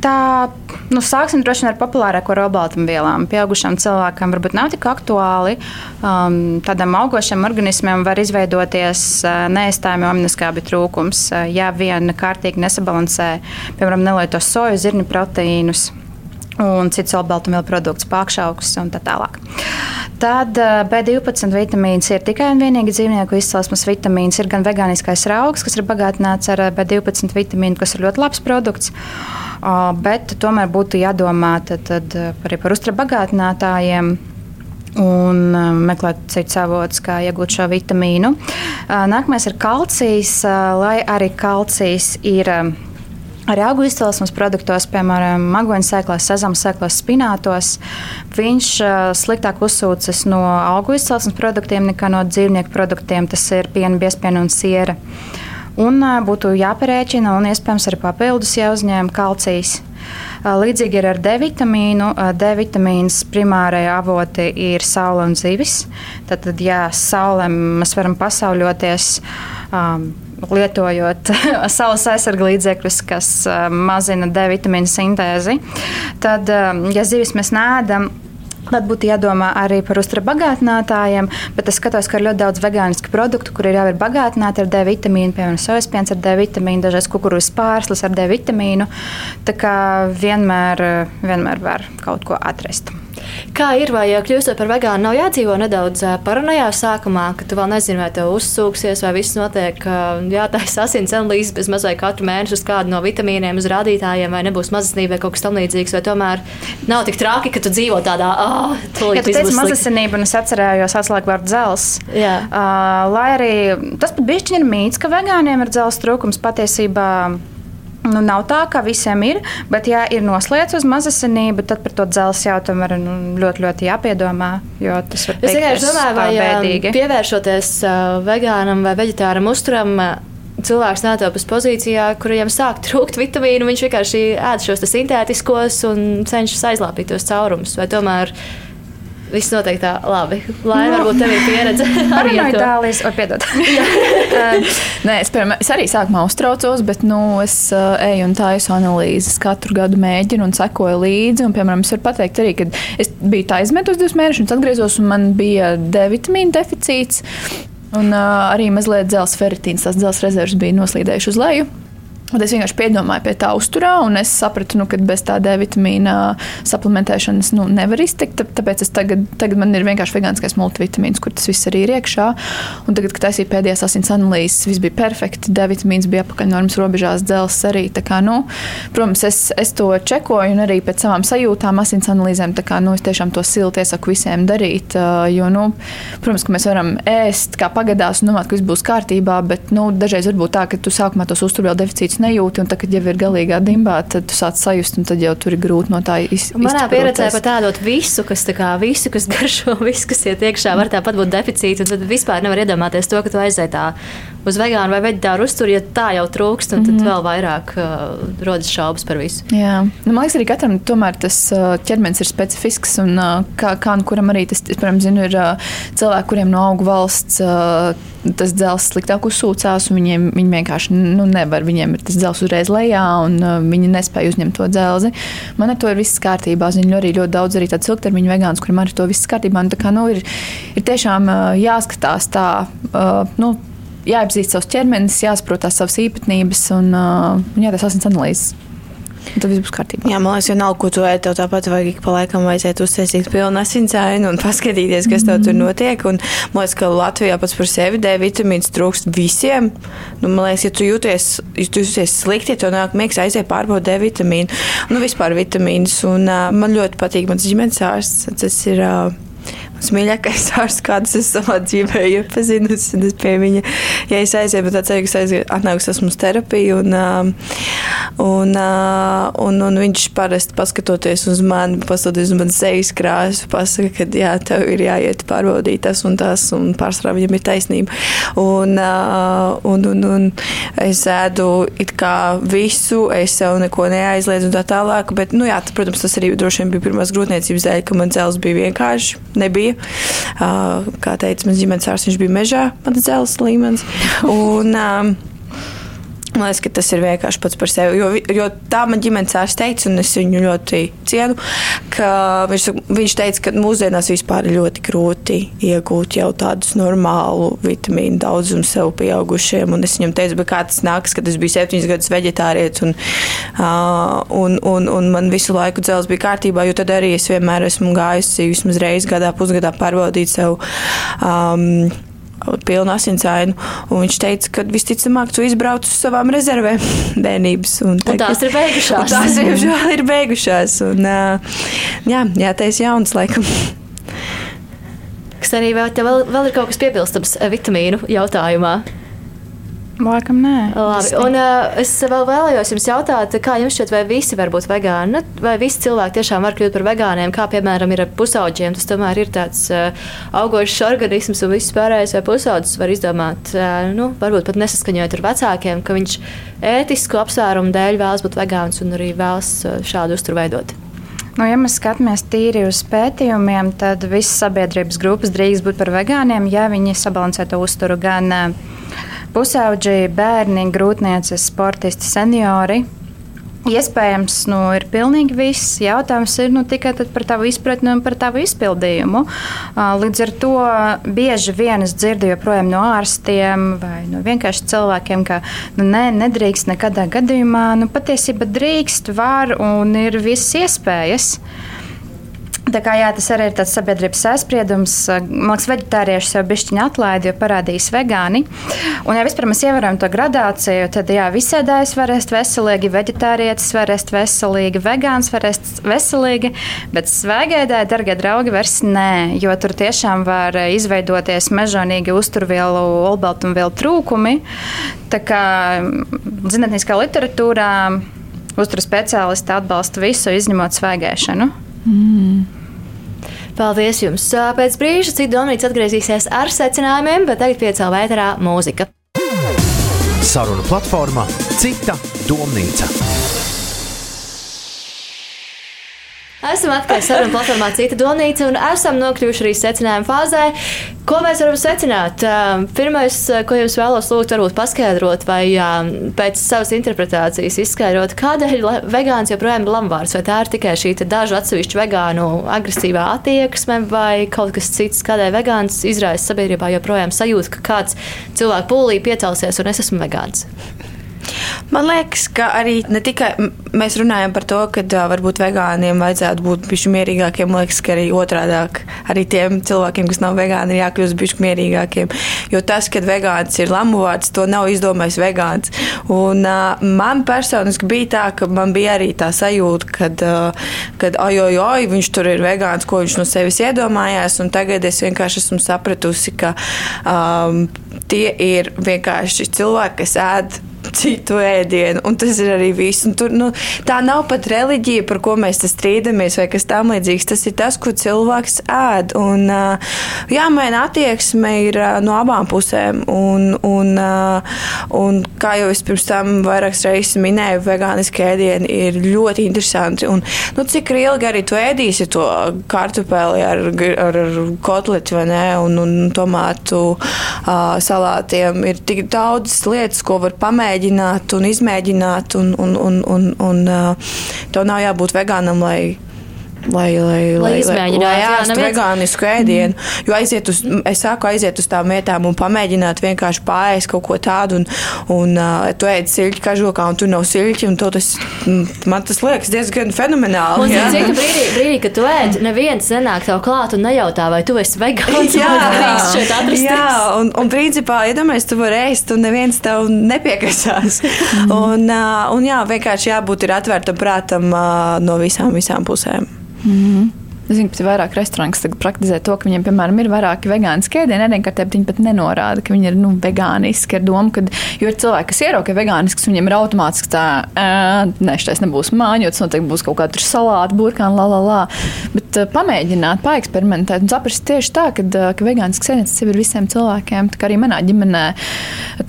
Tā, nu, sāksim droši vien ar populārāko robaltumvielām. Pieaugušam cilvēkam varbūt nav tik aktuāli. Um, tādam augošam organismam var izveidoties uh, neaizstājami aminoskābi trūkums, uh, ja vien kārtīgi nesabalansē, piemēram, nelieto soju, zirņu proteīnus un citus olbaltumvielu produktus, pākšaukus un tā tālāk. Tad uh, B12 vitamīns ir tikai un vienīgi dzīvnieku izcelsmes vitamīns. Ir gan vegāniskais raugs, kas ir bagātināts ar uh, B12 vitamīnu, kas ir ļoti labs produkts. Bet tomēr būtu jādomā tad, tad arī par uzturabagātinātājiem un meklēt citus avotus, kā iegūt šo vitamīnu. Nākamais ir kalcijs, lai arī kalcijs ir. Arī augu izcelsmes produktos, piemēram, magoņu sēklās, sezama sēklās, spinātos, viņš sliktāk uzsūcas no augu izcelsmes produktiem nekā no dzīvnieku produktiem. Tas ir piena, biespiena un siera. Un būtu jāparēķina un iespējams arī papildus jāuzņem kalcijs. Līdzīgi ir ar D vitamīnu. D vitamīns primārai avoti ir saule un zivis. Tad ja saulē mēs varam pasauļoties. Um, lietojot saules aizsarga līdzekļus, kas uh, mazina D vitamīnu sintēzi. Tad, uh, ja zivis mēs nēdam, Tad būtu jādomā arī par uzturu bagātinātājiem, bet es skatos, ka ir ļoti daudz vegānisku produktu, kuri jau ir bagātināti ar D vitamīnu, piemēram, sojas piens ar D vitamīnu, dažreiz kukurūzas pārslas ar D vitamīnu. Tā kā vienmēr, vienmēr var kaut ko atrast. Kā ir, vai kļūstot par vegānu, nav jādzīvo nedaudz paranojā sākumā, ka tu vēl nezini, vai tev uzsūksies, vai viss notiek, jātaisa asins analīzes bez mazai katru mēnesi uz kādu no vitamīniem, uz rādītājiem, vai nebūs mazasinība vai kaut kas tamlīdzīgs, vai tomēr nav tik traki, ka tu dzīvo tādā, ah, tu teici mazasinība, un es atcerējos atslēgu vārdu dzels. Jā. Uh, lai arī tas pat bišķiņi ir mīts, ka vegāniem ir dzels trūkums patiesībā. Nu, nav tā, ka visiem ir, bet, ja ir noslēgts uz mazasinību, tad par to dzelzceļa jautājumu ir nu, ļoti, ļoti jāpiedomā. Tas var būt domāju, vai bēdīgi. Pievēršoties uh, vegānam vai veģetāram uzturam, cilvēks nātopas pozīcijā, kuriem sāk trūkt vitamīnu, viņš vienkārši ēd šos sintētiskos un cenšas aizlāpīt tos caurumus. Vai tomēr Viss notiek tā labi. Lai no. varbūt tev ir pieredze. arī no Itālijas, vai piedod. Nē, es, piemēram, es arī sākumā uztraucos, bet nu, es uh, eju un taisu analīzes. Katru gadu mēģinu un sekoju līdzi. Un, piemēram, es varu pateikt arī, ka es biju tā izmetus divus mēnešus, atgriezos un man bija D vitamīna deficīts. Un uh, arī mazliet dzelzceļa ferritīns, tās dzelzceļa rezerves bija noslīdējušas uz leju. Un es vienkārši piedomāju pie tā uzturā, un es sapratu, nu, ka bez tā D vitamīna suplementēšanas nu, nevar iztikt. Tāpēc tagad, tagad man ir vienkārši vegāniskais multivitamīns, kur tas viss arī ir iekšā. Un tagad, kad taisīju pēdējās asins analīzes, viss bija perfekti. D vitamīns bija apakaļ normas robežās, dzelzs arī. Kā, nu, protams, es, es to čekoju, un arī pēc savām sajūtām, asins analīzēm, kā, nu, es tiešām to silti iesaku visiem darīt. Jo, nu, protams, ka mēs varam ēst kā pagadās un domāt, ka viss būs kārtībā, bet nu, dažreiz var būt tā, ka tu sākumā tos uzturvielu deficītus nejūti, un tad, kad jau ir galīgā dimbā, tad tu sāc sajust, un tad jau tur ir grūti no tā izturēties. Manā pieredzē pat tādot visu, kas, tā kā, visu, kas garšo, visu, kas iet iekšā, var tāpat būt deficīts, un tad vispār nevar iedomāties to, ka tu aizēji tā uz vegānu vai veģetāru uzturu, ja tā jau trūkst, tad mm -hmm. vēl vairāk uh, rodas šaubas par visu. Jā, nu, man liekas, arī katram tomēr tas uh, ķermenis ir specifisks, un uh, kā, kā nu kuram arī tas, piemēram, zinu, ir uh, cilvēki, kuriem no augu valsts uh, tas dzelzs sliktāk uzsūcās, un viņiem viņi vienkārši nu, nevar, viņiem ir tas dzelzs uzreiz lejā, un uh, viņi nespēja uzņemt to dzelzi. Man ar to ir viss kārtībā. Zinu arī ļoti daudz arī tādu ilgtermiņu vegānu, kuriem arī to viss kārtībā. Un, kā, nu, ir, ir tiešām uh, jāskatās tā. Uh, nu, jāapzīst savs ķermenis, jāsaprot tās savas īpatnības un uh, jātaisa asins analīzes. Tad viss būs kārtībā. Jā, man liekas, vienalga, ko tu ēd, tev tāpat vajag ik pa laikam vajadzētu uztaisīt pilnu asinsāinu un paskatīties, kas tev tur notiek. Un, man liekas, ka Latvijā pats par sevi D vitamīns trūkst visiem. Nu, man liekas, ja tu jūties, ja tu jūties slikti, ja tev nāk miegs, aiziet pārbaudīt D vitamīnu. Nu, vispār vitamīnus. Un uh, man ļoti patīk mans ģimenes ārsts. Tas ir. Uh, mīļākais ārsts, kādus es savā dzīvē iepazinusi, es pie viņa, ja es aizēju, bet arī, ka atnāks esmu uz terapiju, un, un, un, un viņš parasti paskatoties uz mani, paskatoties uz mani sejas krāsu, pasaka, ka jā, tev ir jāiet pārbaudīt tas un tas, un pārsvarā viņam ir taisnība. Un, un, un, un es ēdu it kā visu, es sev neko neaizliedzu un tā tālāk, bet, nu jā, protams, tas arī droši vien bija pirmās grūtniecības dēļ, ka man cels bija vienkārši, nebija bija. Kā teica mans ģimenes ārsts, viņš bija mežā, mans dzelzs līmenis. Un, Man liekas, ka tas ir vienkārši pats par sevi. Jo, jo tā man ģimenes ārsts teica, un es viņu ļoti cienu, ka viņš, viņš teica, ka mūsdienās vispār ir ļoti grūti iegūt jau tādus normālu vitamīnu daudzumu sev pieaugušiem. Un es viņam teicu, kā tas nāks, kad es biju septiņus gadus veģetārietis, un, uh, un, un, un man visu laiku dzels bija kārtībā, jo tad arī es vienmēr esmu gājusi vismaz reizi gadā, pusgadā pārbaudīt sev. Um, pilnu asinsainu. Viņš teica, ka visticamāk, tu izbrauc uz savām rezervēm bērnības. Un, tā, un tās ir beigušās. Tās jau ir beigušās. Un, jā, jātais jauns laikam. Kas arī vēl, vēl, vēl ir kaut kas piebilstams vitamīnu jautājumā. Laikam nē. Labi. Un, uh, es vēl vēlējos jums jautāt, kā jums šķiet, vai visi var būt vegāni? Nu, vai visi cilvēki tiešām var kļūt par vegāniem, kā piemēram ir ar pusauģiem? Tas tomēr ir tāds uh, augošs organisms, un viss pārējais vai pusaudzis var izdomāt, uh, nu, varbūt pat nesaskaņojot ar vecākiem, ka viņš ētisku apsvērumu dēļ vēlas būt vegāns un arī vēlas šādu uzturu veidot. Nu, ja mēs skatāmies tīri uz pētījumiem, tad visas sabiedrības grupas drīkst būt par vegāniem, ja viņi sabalansē to uzturu gan uh, pusauģi, bērni, grūtniecis, sportisti, seniori. Iespējams, nu, ir pilnīgi viss. Jautājums ir nu, tikai par tavu izpratni un par tavu izpildījumu. Līdz ar to bieži vien es dzirdu joprojām no ārstiem vai no vienkārši cilvēkiem, ka nu, ne, nedrīkst nekadā gadījumā. Nu, patiesībā drīkst, var un ir visas iespējas. Tā kā, jā, tas arī ir tāds sabiedrības aizspriedums. Man liekas, vegetāriešus jau bišķiņi atlaida, jo parādījās vegāni. Un, ja vispār mēs ievērojam to gradāciju, tad, jā, visēdājs var ēst veselīgi, vegetārietis var ēst veselīgi, vegāns var ēst veselīgi, bet svaigēdāji, darbie draugi, vairs nē, jo tur tiešām var izveidoties mežonīgi uzturvielu, olbaltumvielu trūkumi. Tā kā zinātniskā literatūrā uzturu speciālisti atbalsta visu, izņemot svaigēšanu. Mm. Paldies jums! Pēc brīža cits domnīca atgriezīsies ar secinājumiem, bet tagad piecēlā vētrā mūzika. Saruna platformā Cita domnīca. Esam atpakaļ sarunu platformā Cita Donīca un esam nokļuvuši arī secinājuma fāzē. Ko mēs varam secināt? Pirmais, ko jums vēlos lūgt, varbūt paskaidrot vai pēc savas interpretācijas izskaidrot, kādēļ vegāns joprojām ir lamvārds, vai tā ir tikai šī dažu atsevišķu vegānu agresīvā attieksme vai kaut kas cits, kādēļ vegāns izraisa sabiedrībā joprojām sajūta, ka kāds cilvēks pūlī piecelsies un es esmu vegāns. Man liekas, ka arī ne tikai mēs runājam par to, ka uh, varbūt vegāniem vajadzētu būt bišķi mierīgākiem. Man liekas, ka arī otrādāk arī tiem cilvēkiem, kas nav vegāni, ir jākļūst bišķi mierīgākiem. Jo tas, ka vegāns ir lamuvārds, to nav izdomājis vegāns. Un uh, man personiski bija tā, ka man bija arī tā sajūta, kad, uh, kad oj, oj, oj, viņš tur ir vegāns, ko viņš no sevis iedomājās. Un tagad es vienkārši esmu sapratusi, ka um, tie ir vienkārši cilvēki, kas ēd citu ēdienu, un tas ir arī viss. Un tur, nu, tā nav pat reliģija, par ko mēs strīdamies, vai kas tamlīdzīgs. Tas ir tas, ko cilvēks ēd. Un, jāmaina attieksme ir no abām pusēm. Un, un, un kā jau es pirms tam vairākas reizes minēju, vegāniski ēdieni ir ļoti interesanti. Un, nu, cik ilgi arī tu ēdīsi to kartupeli ar, ar, ar kotleti vai ne, un, un tomātu uh, salātiem, ir tik daudz lietas, ko var pamēģināt pamēģināt un izmēģināt, un, un, un, un, un uh, tev nav jābūt vegānam, lai lai, lai, lai, lai, lai ēstu vegānisku ēdienu. Mm. Jo aiziet uz, es saku, aiziet uz tām vietām un pamēģināt vienkārši pāriest kaut ko tādu, un, un uh, tu ēd siļķi kažokā, un tur nav siļķi, un tas, man tas liekas diezgan fenomenāli. Un cik brīdī, brīdī, kad tu ēd, neviens nenāk tev klāt un nejautā, vai tu esi vegāns jā, jā, un, un principā, iedomājies, ja tu vari ēst, un neviens tev nepiekasās. Mm. un, uh, un jā, vienkārši jābūt ir atvērtam prātam uh, no visām, visām pusēm. Mm -hmm. Es zinu, ka ir vairāk restorānu, kas praktizē to, ka viņiem, piemēram, ir vairāki vegāni ēdieni. Ēdienkartē viņi pat nenorāda, ka viņi ir nu, vegāniski ar domu, ka, jo ir cilvēki, kas ierauga vegānisks, viņiem ir automātiski tā, nē, šis nebūs māņots, noteikti būs kaut kāda salāta, burkāna, la, la, la. Bet uh, pamēģināt, paeksperimentēt un saprast tieši tā, ka, uh, ka vegānisks ēdiens ir visiem cilvēkiem. Tā kā arī manā ģimenē,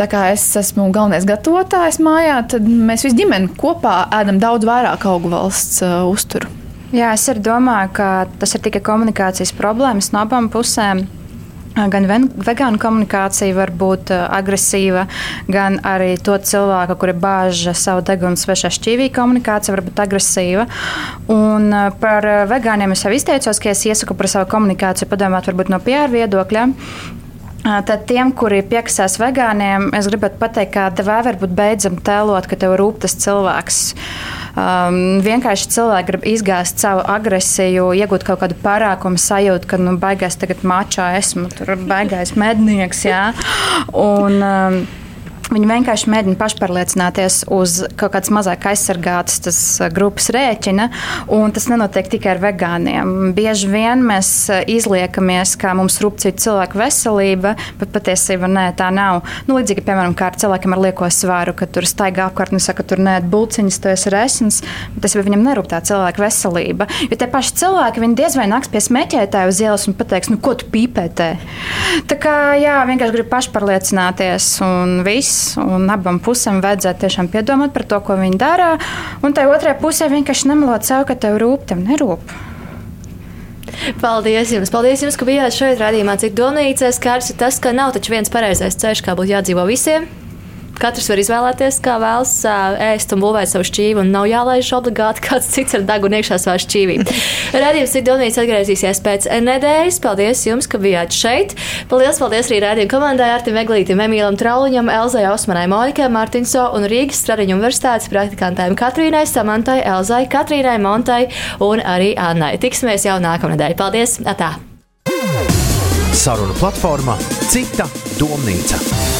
tā kā es esmu galvenais gatavotājs mājā, tad mēs visi ģimeni kopā ēdam daudz vairāk augu valsts uh, uzturu. Jā, es arī domāju, ka tas ir tikai komunikācijas problēmas no abām pusēm. Gan vegānu komunikācija var būt agresīva, gan arī to cilvēku, kuri bāž savu degunu svešā šķīvī, komunikācija var būt agresīva. Un par vegāniem es jau izteicos, ka es iesaku par savu komunikāciju padomāt varbūt no PR viedokļa. Tad tiem, kuri piekasās vegāniem, es gribētu pateikt, ka tev varbūt beidzam tēlot, ka tev rūp tas cilvēks. Uh, Um, vienkārši cilvēki grib izgāzt savu agresiju, iegūt kaut kādu parākumu sajūtu, ka nu, baigās tagad mačā esmu, tur baigais mednieks. Jā. Un, um, Viņi vienkārši mēģina pašpārliecināties uz kaut kādas mazāk aizsargātas tas, uh, grupas rēķina, un tas nenotiek tikai ar vegāniem. Bieži vien mēs uh, izliekamies, ka mums rūp citu cilvēku veselība, bet patiesībā nē, tā nav. Nu, līdzīgi, piemēram, kā ar cilvēkiem ar lieko svaru, kad tur staigā apkārt un saka, tur nē, bulciņas, tu esi resns, bet tas viņam nerūp tā cilvēka veselība. Jo tie paši cilvēki, viņi diez vai nāks pie smēķētāja uz ielas un pateiks, nu, ko tu pīpētē. Tā kā, jā, vienkārši grib pašpārliecināties un viss un abām pusēm vajadzētu tiešām piedomāt par to, ko viņi dara. Un tai otrai pusē vienkārši nemelot sev, ka tev rūp, tev nerūp. Paldies jums! Paldies jums, ka bijāt šeit rādījumā, cik domnīcē. Skārs ir tas, ka nav taču viens pareizais ceļš, kā būtu jādzīvo visiem. Katrs var izvēlēties, kā vēlas ēst un būvēt savu šķīvi, un nav jālaiž obligāti kāds cits ar degunu iekšā savā šķīvī. Radījums Sidonijas atgriezīsies pēc nedēļas. Paldies jums, ka bijāt šeit. Paldies, paldies arī rādījuma komandai Artim Eglītam, Emīlam Trauliņam, Elzai Osmanai, Monikai Martinso un Rīgas Stradiņu universitātes praktikantēm Katrīnai, Samantai, Elzai, Katrīnai, Montai un arī Annai. Tiksimies jau nākamnedēļ. Paldies! Atā! Saruna platformā Cita domnīca.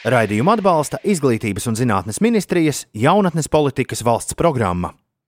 Raidījumu atbalsta Izglītības un zinātnes ministrijas jaunatnes politikas valsts programma.